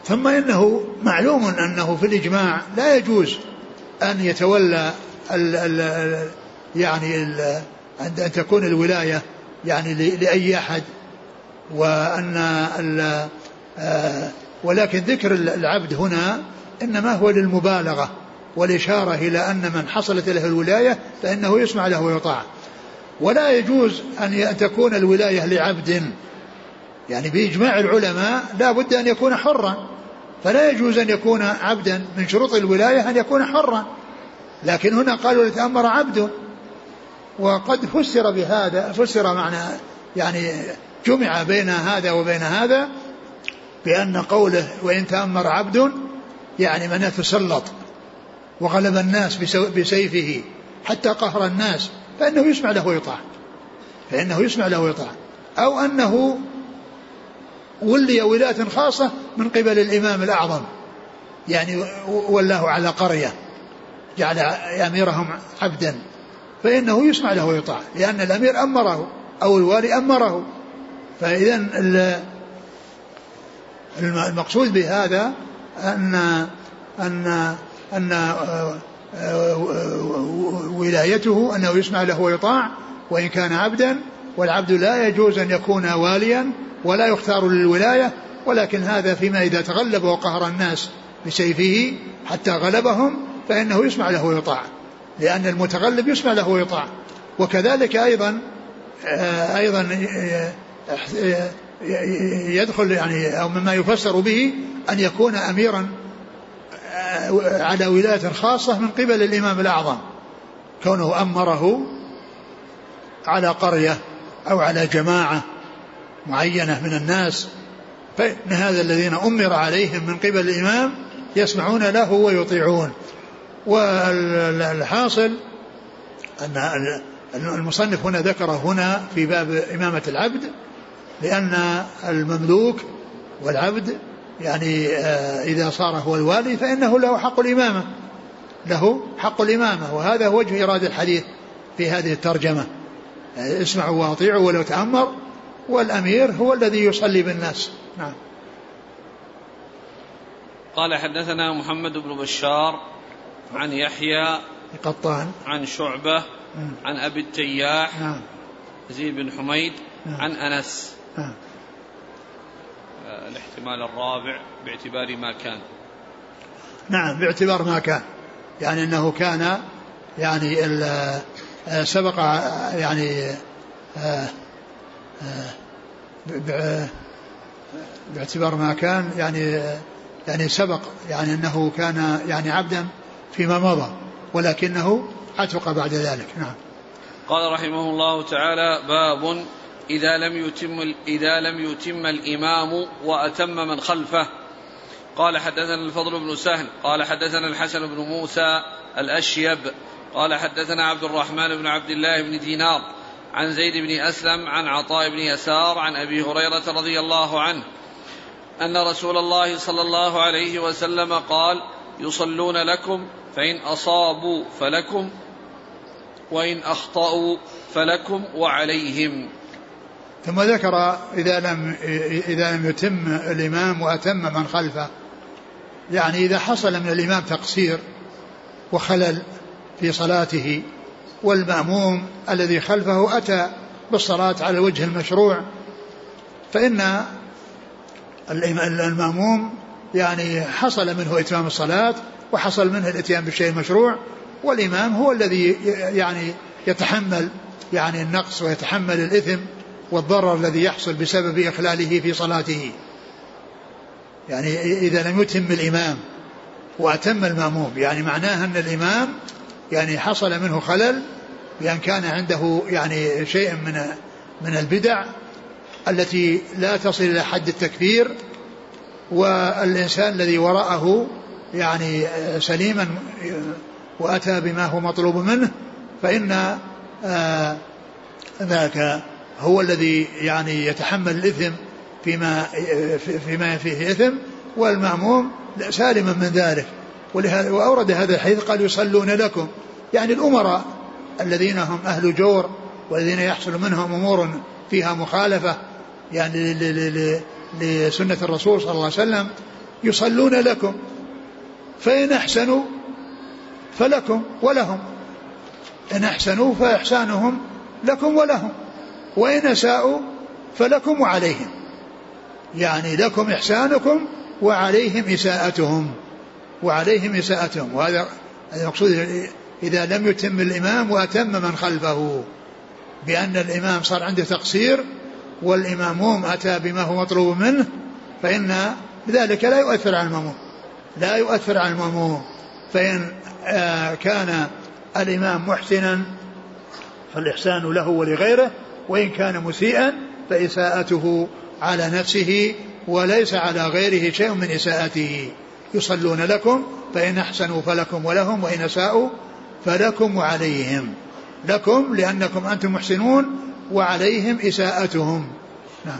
[SPEAKER 2] ثم إنه معلوم أنه في الإجماع لا يجوز أن يتولى ال ال يعني ال أن تكون الولاية يعني لأي أحد وأن آه، ولكن ذكر العبد هنا إنما هو للمبالغة والإشارة إلى أن من حصلت له الولاية فإنه يسمع له ويطاع. ولا يجوز أن تكون الولاية لعبد. يعني بإجماع العلماء لا بد أن يكون حرا. فلا يجوز أن يكون عبدا من شروط الولاية أن يكون حرا. لكن هنا قالوا لتأمر عبد. وقد فسر بهذا فسر معنى يعني جمع بين هذا وبين هذا بأن قوله وإن تأمر عبد يعني من يتسلط وغلب الناس بسيفه حتى قهر الناس فإنه يسمع له ويطاع. فإنه يسمع له ويطاع. أو أنه ولي ولاة خاصة من قبل الإمام الأعظم يعني ولاه على قرية جعل أميرهم عبدا فإنه يسمع له ويطاع لأن الأمير أمره أو الوالي أمره. فإذا المقصود بهذا أن أن أن ولايته أنه يسمع له ويطاع وإن كان عبدا والعبد لا يجوز أن يكون واليا ولا يختار للولاية ولكن هذا فيما إذا تغلب وقهر الناس بسيفه حتى غلبهم فإنه يسمع له ويطاع. لأن المتغلب يسمع له ويطاع. وكذلك أيضا أيضا يدخل يعني أو مما يفسر به أن يكون أميرا على ولاية خاصة من قبل الإمام الأعظم. كونه أمره على قرية أو على جماعة معينة من الناس فإن هذا الذين أمر عليهم من قبل الإمام يسمعون له ويطيعون. والحاصل أن المصنف هنا ذكر هنا في باب إمامة العبد لأن المملوك والعبد يعني آه، إذا صار هو الوالي فإنه له حق الإمامة. له حق الإمامة وهذا هو وجه إرادة الحديث في هذه الترجمة. آه، اسمعوا واطيعوا ولو تأمر والأمير هو الذي يصلي بالناس. نعم.
[SPEAKER 1] قال حدثنا محمد بن بشار عن يحيى
[SPEAKER 2] قطان.
[SPEAKER 1] عن شعبة عن أبي التياح نعم. زيد بن حميد نعم. عن أنس. نعم الاحتمال الرابع باعتبار ما كان.
[SPEAKER 2] نعم باعتبار ما كان. يعني إنه كان يعني آه، سبق يعني آه، باعتبار ما كان يعني يعني سبق يعني إنه كان يعني عبدا فيما مضى ولكنه عتق بعد ذلك. نعم.
[SPEAKER 1] قال رحمه الله تعالى باب إذا لم يتم إذا لم يتم الإمام وأتم من خلفه. قال حدثنا الفضل بن سهل قال حدثنا الحسن بن موسى الأشيب قال حدثنا عبد الرحمن بن عبد الله بن دينار عن زيد بن أسلم عن عطاء بن يسار عن أبي هريرة رضي الله عنه أن رسول الله صلى الله عليه وسلم قال يصلون لكم فإن أصابوا فلكم وإن أخطأوا فلكم وعليهم.
[SPEAKER 2] ثم ذكر إذا لم إذا لم يتم الإمام وأتم من خلفه. يعني إذا حصل من الإمام تقصير وخلل في صلاته والمأموم الذي خلفه أتى بالصلاة على الوجه المشروع فإن المأموم يعني حصل منه إتمام الصلاة وحصل منه الإتيان بالشيء المشروع والإمام هو الذي يعني يتحمل يعني النقص ويتحمل الإثم والضرر الذي يحصل بسبب إخلاله في صلاته. يعني إذا لم يتم الإمام وأتم المأموم يعني معناه أن الإمام يعني حصل منه خلل بأن كان عنده يعني شيء من من البدع التي لا تصل إلى حد التكفير والإنسان الذي وراءه يعني سليما وأتى بما هو مطلوب منه فإن آه، ذاك هو الذي يعني يتحمل الإثم فيما فيما فيه إثم والمأموم سالما من ذلك. وأورد هذا الحديث قال يصلون لكم. يعني الأمراء الذين هم أهل جور والذين يحصل منهم أمور فيها مخالفة يعني لسنة الرسول صلى الله عليه وسلم يصلون لكم. فإن أحسنوا فلكم ولهم. إن أحسنوا فإحسانهم لكم ولهم. وإن أساءوا فلكم وعليهم. يعني لكم إحسانكم وعليهم إساءتهم. وعليهم إساءتهم. وهذا المقصود إذا لم يتم الإمام وأتم من خلفه. بأن الإمام صار عنده تقصير والإماموم أتى بما هو مطلوب منه فإن ذلك لا يؤثر على المأموم. لا يؤثر على المأموم. فإن آه، كان الإمام محسنا فالإحسان له ولغيره. وإن كان مسيئا فإساءته على نفسه وليس على غيره شيء من إساءته. يصلون لكم فإن أحسنوا فلكم ولهم وإن أساءوا فلكم وعليهم لكم لأنكم أنتم محسنون وعليهم إساءتهم. نعم.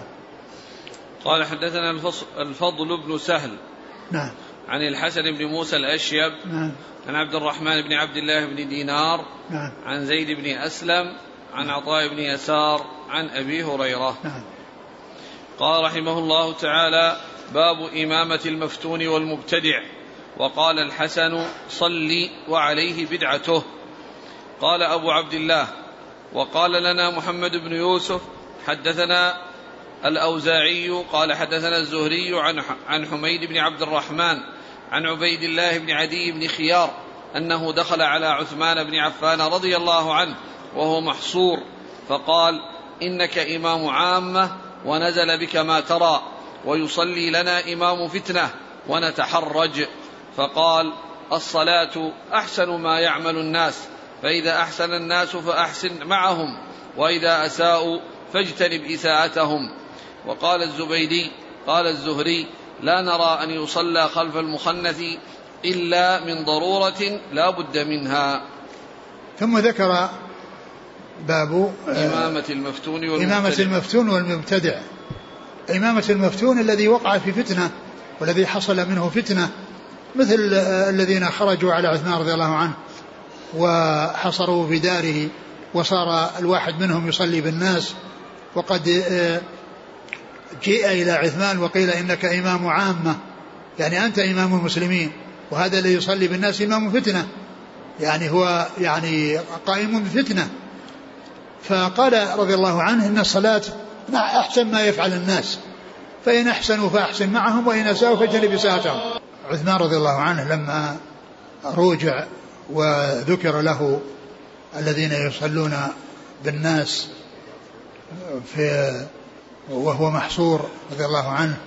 [SPEAKER 1] قال حدثنا الفضل بن سهل.
[SPEAKER 2] نعم.
[SPEAKER 1] عن الحسن بن موسى الأشيب.
[SPEAKER 2] نعم.
[SPEAKER 1] عن عبد الرحمن بن عبد الله بن دينار.
[SPEAKER 2] نعم.
[SPEAKER 1] عن زيد بن أسلم. عن عطاء بن يسار عن أبي هريرة.
[SPEAKER 2] نعم.
[SPEAKER 1] قال رحمه الله تعالى باب إمامة المفتون والمبتدع. وقال الحسن صل وعليه بدعته. قال أبو عبد الله وقال لنا محمد بن يوسف حدثنا الأوزاعي قال حدثنا الزهري عن عن حميد بن عبد الرحمن عن عبيد الله بن عدي بن خيار أنه دخل على عثمان بن عفان رضي الله عنه وهو محصور فقال إنك إمام عامة ونزل بك ما ترى ويصلي لنا إمام فتنة ونتحرج. فقال الصلاة أحسن ما يعمل الناس فإذا أحسن الناس فأحسن معهم وإذا أساءوا فاجتنب إساءتهم. وقال الزبيدي قال الزهري لا نرى أن يصلى خلف المخنث إلا من ضرورة لا بد منها.
[SPEAKER 2] ثم ذكر باب
[SPEAKER 1] إمامة المفتون والمبتدع.
[SPEAKER 2] إمامة المفتون والمبتدع. إمامة المفتون الذي وقع في فتنة والذي حصل منه فتنة مثل الذين خرجوا على عثمان رضي الله عنه وحصروا في داره وصار الواحد منهم يصلي بالناس وقد آه، جيء إلى عثمان وقيل إنك إمام عامة يعني أنت إمام المسلمين وهذا الذي يصلي بالناس إمام فتنة يعني هو يعني قائم بفتنة. فقال رضي الله عنه إن الصلاة أحسن ما يفعل الناس فإن أحسنوا فأحسن معهم وإن أساءوا فاجتنب إساءتهم عثمان رضي الله عنه لما روجع وذكر له الذين يصلون بالناس في وهو محصور رضي الله عنه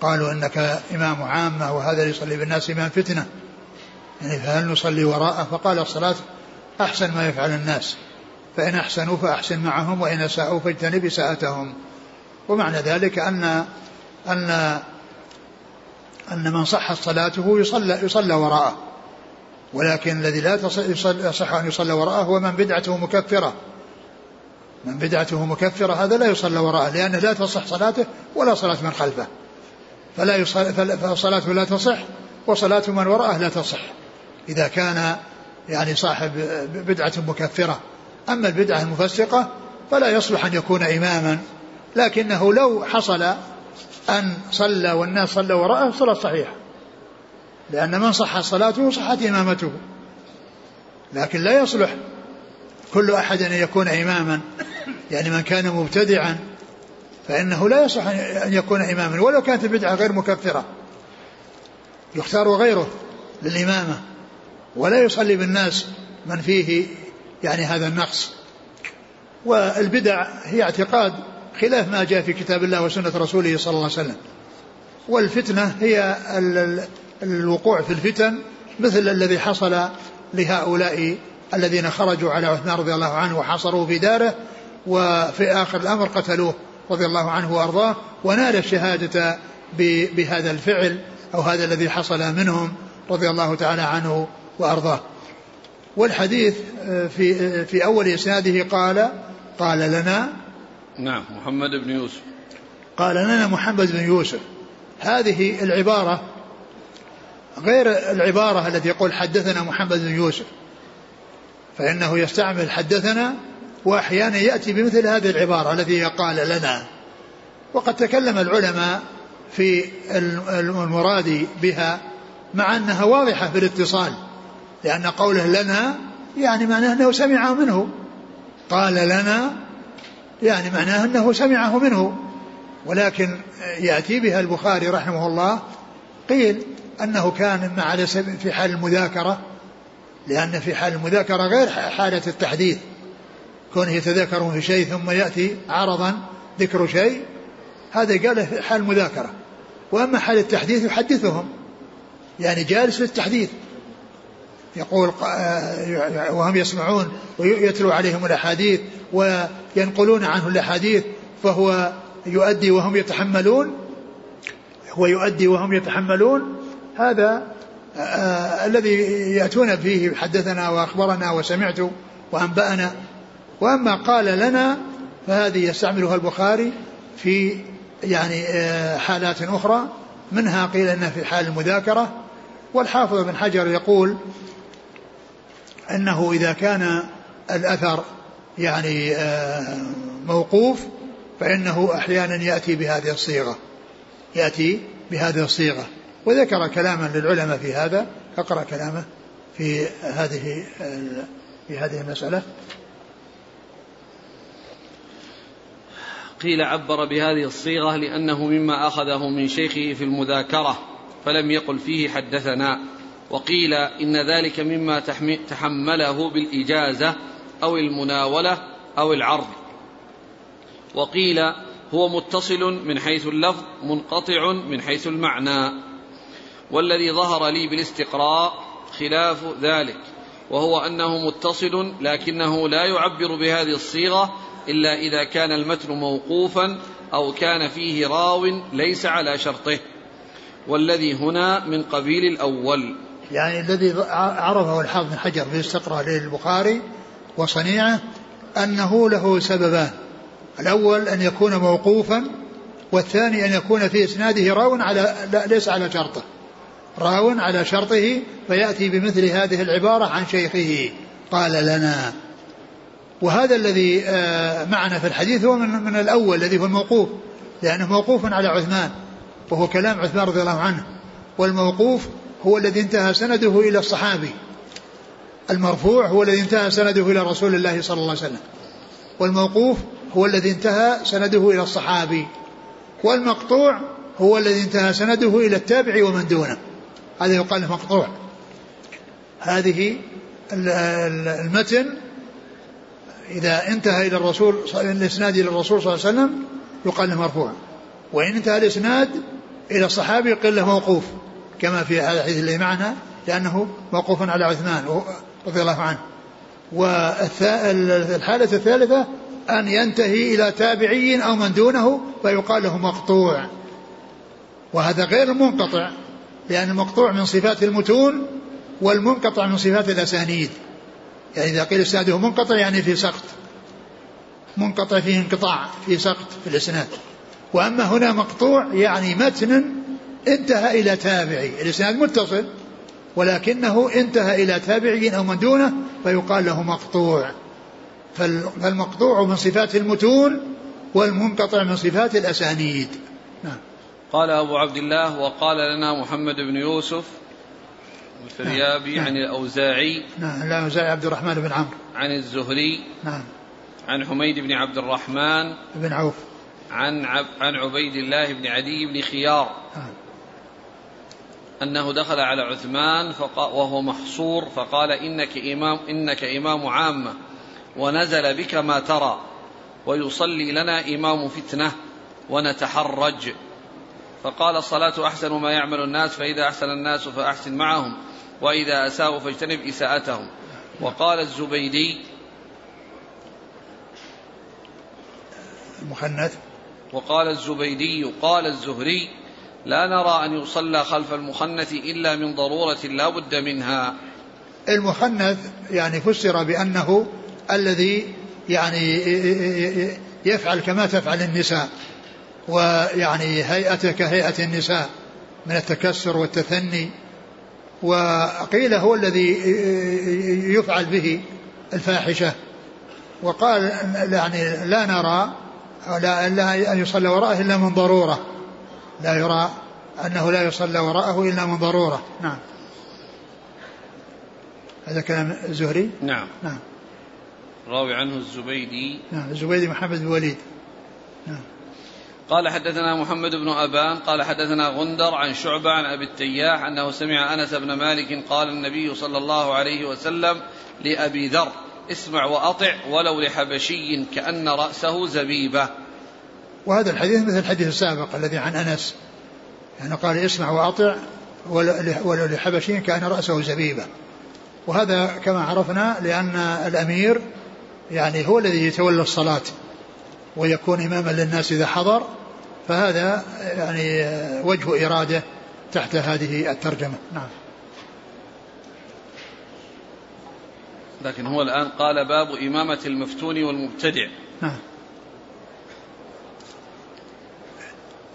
[SPEAKER 2] قالوا إنك إمام عامه وهذا يصلي بالناس إمام فتنة؟ يعني فهل نصلي وراءه؟ فقال الصلاة أحسن ما يفعل الناس. فإن أحسنوا فأحسن معهم وإن أساءوا فاجتنب اساءتهم ومعنى ذلك أن أن أن من صحت صلاته يصلى يصلى وراءه. ولكن الذي لا يصح أن يصلى وراءه هو من بدعته مكفرة. من بدعته مكفرة هذا لا يصلى وراءه لأنه لا تصح صلاته ولا صلاة من خلفه. فلا يصل فصلاته لا تصح وصلاة من وراءه لا تصح. إذا كان يعني صاحب بدعة مكفرة أما البدعة المفسقة فلا يصلح أن يكون إماما لكنه لو حصل أن صلى والناس صلى وراءه صلاة صحيحة لأن من صح صلاته صحت إمامته لكن لا يصلح كل أحد أن يكون إماما يعني من كان مبتدعا فإنه لا يصح أن يكون إماما ولو كانت البدعة غير مكفرة يختار غيره للإمامة ولا يصلي بالناس من فيه يعني هذا النقص. والبدع هي اعتقاد خلاف ما جاء في كتاب الله وسنة رسوله صلى الله عليه وسلم. والفتنة هي الوقوع في الفتن مثل الذي حصل لهؤلاء الذين خرجوا على عثمان رضي الله عنه وحصروا في داره وفي آخر الأمر قتلوه رضي الله عنه وأرضاه ونال الشهادة بهذا الفعل أو هذا الذي حصل منهم رضي الله تعالى عنه وأرضاه. والحديث آه، في آه، في أول إسناده قال قال لنا
[SPEAKER 1] نعم محمد بن يوسف.
[SPEAKER 2] قال لنا محمد بن يوسف. هذه العبارة غير العبارة التي يقول حدثنا محمد بن يوسف فإنه يستعمل حدثنا وأحيانا يأتي بمثل هذه العبارة التي قال لنا. وقد تكلم العلماء في المراد بها مع أنها واضحة في الاتصال. لأن قوله لنا يعني معناه أنه سمعه منه. قال لنا يعني معناه أنه سمعه منه. ولكن يأتي بها البخاري رحمه الله قيل أنه كان سبيل في حال المذاكرة لأن في حال المذاكرة غير حالة التحديث. كونه يتذاكرون في شيء ثم يأتي عرضا ذكر شيء هذا قال في حال المذاكرة. وأما حال التحديث يحدثهم. يعني جالس للتحديث. يقول آه، وهم يسمعون ويتلو عليهم الأحاديث وينقلون عنه الأحاديث فهو يؤدي وهم يتحملون هو يؤدي وهم يتحملون. هذا آه الذي يأتون فيه حدثنا وأخبرنا وسمعت وأنبأنا. وأما قال لنا فهذه يستعملها البخاري في يعني آه حالات أخرى. منها قيل أنها في حال المذاكرة. والحافظ بن حجر يقول أنه إذا كان الأثر يعني آه موقوف فإنه أحيانا يأتي بهذه الصيغة. يأتي بهذه الصيغة. وذكر كلاما للعلماء في هذا. أقرأ كلامه في هذه في هذه المسألة.
[SPEAKER 1] قيل عبر بهذه الصيغة لأنه مما أخذه من شيخه في المذاكرة فلم يقل فيه حدثنا. وقيل إن ذلك مما تحمله بالإجازة أو المناولة أو العرض. وقيل هو متصل من حيث اللفظ منقطع من حيث المعنى. والذي ظهر لي بالاستقراء خلاف ذلك وهو أنه متصل لكنه لا يعبر بهذه الصيغة إلا إذا كان المتن موقوفا أو كان فيه راو ليس على شرطه. والذي هنا من قبيل الأول.
[SPEAKER 2] يعني الذي عرفه الحافظ بن حجر في استقراء للبخاري وصنيعه أنه له سببان. الأول أن يكون موقوفا والثاني أن يكون في إسناده راو على لا ليس على شرطه. راو على شرطه فيأتي بمثل هذه العبارة عن شيخه. قال لنا. وهذا الذي آه، معنا في الحديث هو من, من الأول الذي هو الموقوف لأنه موقوف على عثمان وهو كلام عثمان رضي الله عنه. والموقوف هو الذي انتهى سنده إلى الصحابي. المرفوع هو الذي انتهى سنده إلى رسول الله صلى الله عليه وسلم. والموقوف هو الذي انتهى سنده إلى الصحابي. والمقطوع هو الذي انتهى سنده إلى التابع ومن دونه. هذا يقال مقطوع. هذه المتن إذا انتهى إلى الرسول الإسناد إلى الرسول صلى الله عليه وسلم يقال له مرفوع. وإن انتهى الإسناد إلى الصحابي يقال له موقوف. كما في هذا الحديث اللي معنا لأنه موقوف على عثمان رضي الله عنه. والحالة الثالثة أن ينتهي إلى تابعي أو من دونه فيقال له مقطوع. وهذا غير المنقطع لأن المقطوع من صفات المتون والمنقطع من صفات الأسانيد. يعني إذا قيل إسناده منقطع يعني في سقط. منقطع فيه انقطاع في سقط في الإسناد. وأما هنا مقطوع يعني متن انتهى إلى تابعي. الإسناد متصل ولكنه انتهى إلى تابعي أو من دونه فيقال له مقطوع. فالمقطوع من صفات المتون والمنقطع من صفات الأسانيد. نعم.
[SPEAKER 1] قال أبو عبد الله وقال لنا محمد بن يوسف الفريابي نعم. عن الأوزاعي.
[SPEAKER 2] نعم. الأوزاعي عبد الرحمن بن عمرو.
[SPEAKER 1] عن الزهري.
[SPEAKER 2] نعم.
[SPEAKER 1] عن حميد بن عبد الرحمن.
[SPEAKER 2] بن عوف.
[SPEAKER 1] عن عب عن عبيد الله بن عدي بن خيار. نعم. أنه دخل على عثمان وهو محصور فقال إنك إمام إنك إمام عامة ونزل بك ما ترى ويصلي لنا إمام فتنة ونتحرج. فقال الصلاة أحسن ما يعمل الناس فإذا أحسن الناس فأحسن معهم وإذا أساءوا فاجتنب إساءتهم. وقال الزبيدي
[SPEAKER 2] المخنث
[SPEAKER 1] وقال الزبيدي قال الزهري لا نرى أن يصلى خلف المخنث إلا من ضرورة لا بد منها.
[SPEAKER 2] المخنث يعني فسر بأنه الذي يعني يفعل كما تفعل النساء ويعني هيئته كهيئة النساء من التكسر والتثني وقيل هو الذي يفعل به الفاحشة. وقال يعني لا نرى لا, أن يصلى وراءه إلا من ضرورة. لا يرى أنه لا يصلى وراءه إلا من ضرورة. نعم. هذا كلام الزهري؟
[SPEAKER 1] نعم.
[SPEAKER 2] نعم.
[SPEAKER 1] راوي عنه الزبيدي.
[SPEAKER 2] نعم الزبيدي محمد بن وليد. نعم.
[SPEAKER 1] قال حدثنا محمد بن أبان قال حدثنا غندر عن شعبة عن أبي التياح أنه سمع أنس بن مالك قال النبي صلى الله عليه وسلم لأبي ذر اسمع وأطع ولو لحبشي كأن رأسه زبيبة.
[SPEAKER 2] وهذا الحديث مثل الحديث السابق الذي عن أنس يعني قال اسمع وأطع ولو لحبشي كأن رأسه زبيبة. وهذا كما عرفنا لأن الأمير يعني هو الذي يتولى الصلاة ويكون إماما للناس إذا حضر فهذا يعني وجه إرادة تحت هذه الترجمة. نعم.
[SPEAKER 1] لكن هو الآن قال باب إمامة المفتون والمبتدع.
[SPEAKER 2] نعم.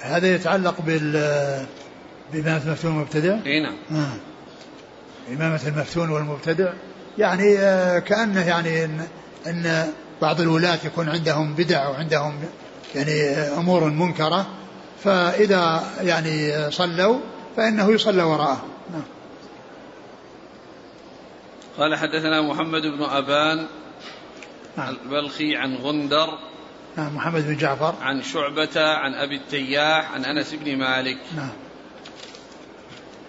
[SPEAKER 2] هذا يتعلق بال بإمامة المفتون والمبتدع
[SPEAKER 1] إي نعم
[SPEAKER 2] آه. إمامة المفتون والمبتدع يعني آه، كأنه يعني إن, إن بعض الولاة يكون عندهم بدع وعندهم يعني أمور منكرة فإذا يعني صلوا فإنه يصلى وراءه نعم.
[SPEAKER 1] قال حدثنا محمد بن أبان نعم. البلخي عن غندر
[SPEAKER 2] نعم محمد بن جعفر.
[SPEAKER 1] عن شعبة عن أبي التياح عن أنس بن مالك.
[SPEAKER 2] نعم.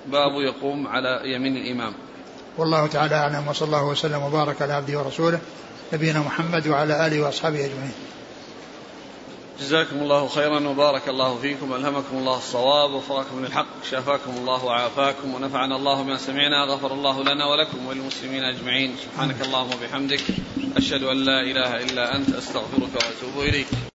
[SPEAKER 1] باب يقوم على يمين الإمام.
[SPEAKER 2] والله تعالى أعلم وصلى الله وسلم وبارك على عبده ورسوله نبينا محمد وعلى آله وأصحابه أجمعين.
[SPEAKER 1] جزاكم الله خيرا وبارك الله فيكم ألهمكم الله الصواب ووفقكم للحق شافاكم الله وعافاكم ونفعنا الله بما سمعنا غفر الله لنا ولكم وللمسلمين أجمعين. سبحانك اللهم وبحمدك أشهد أن لا إله إلا أنت أستغفرك وأتوب إليك.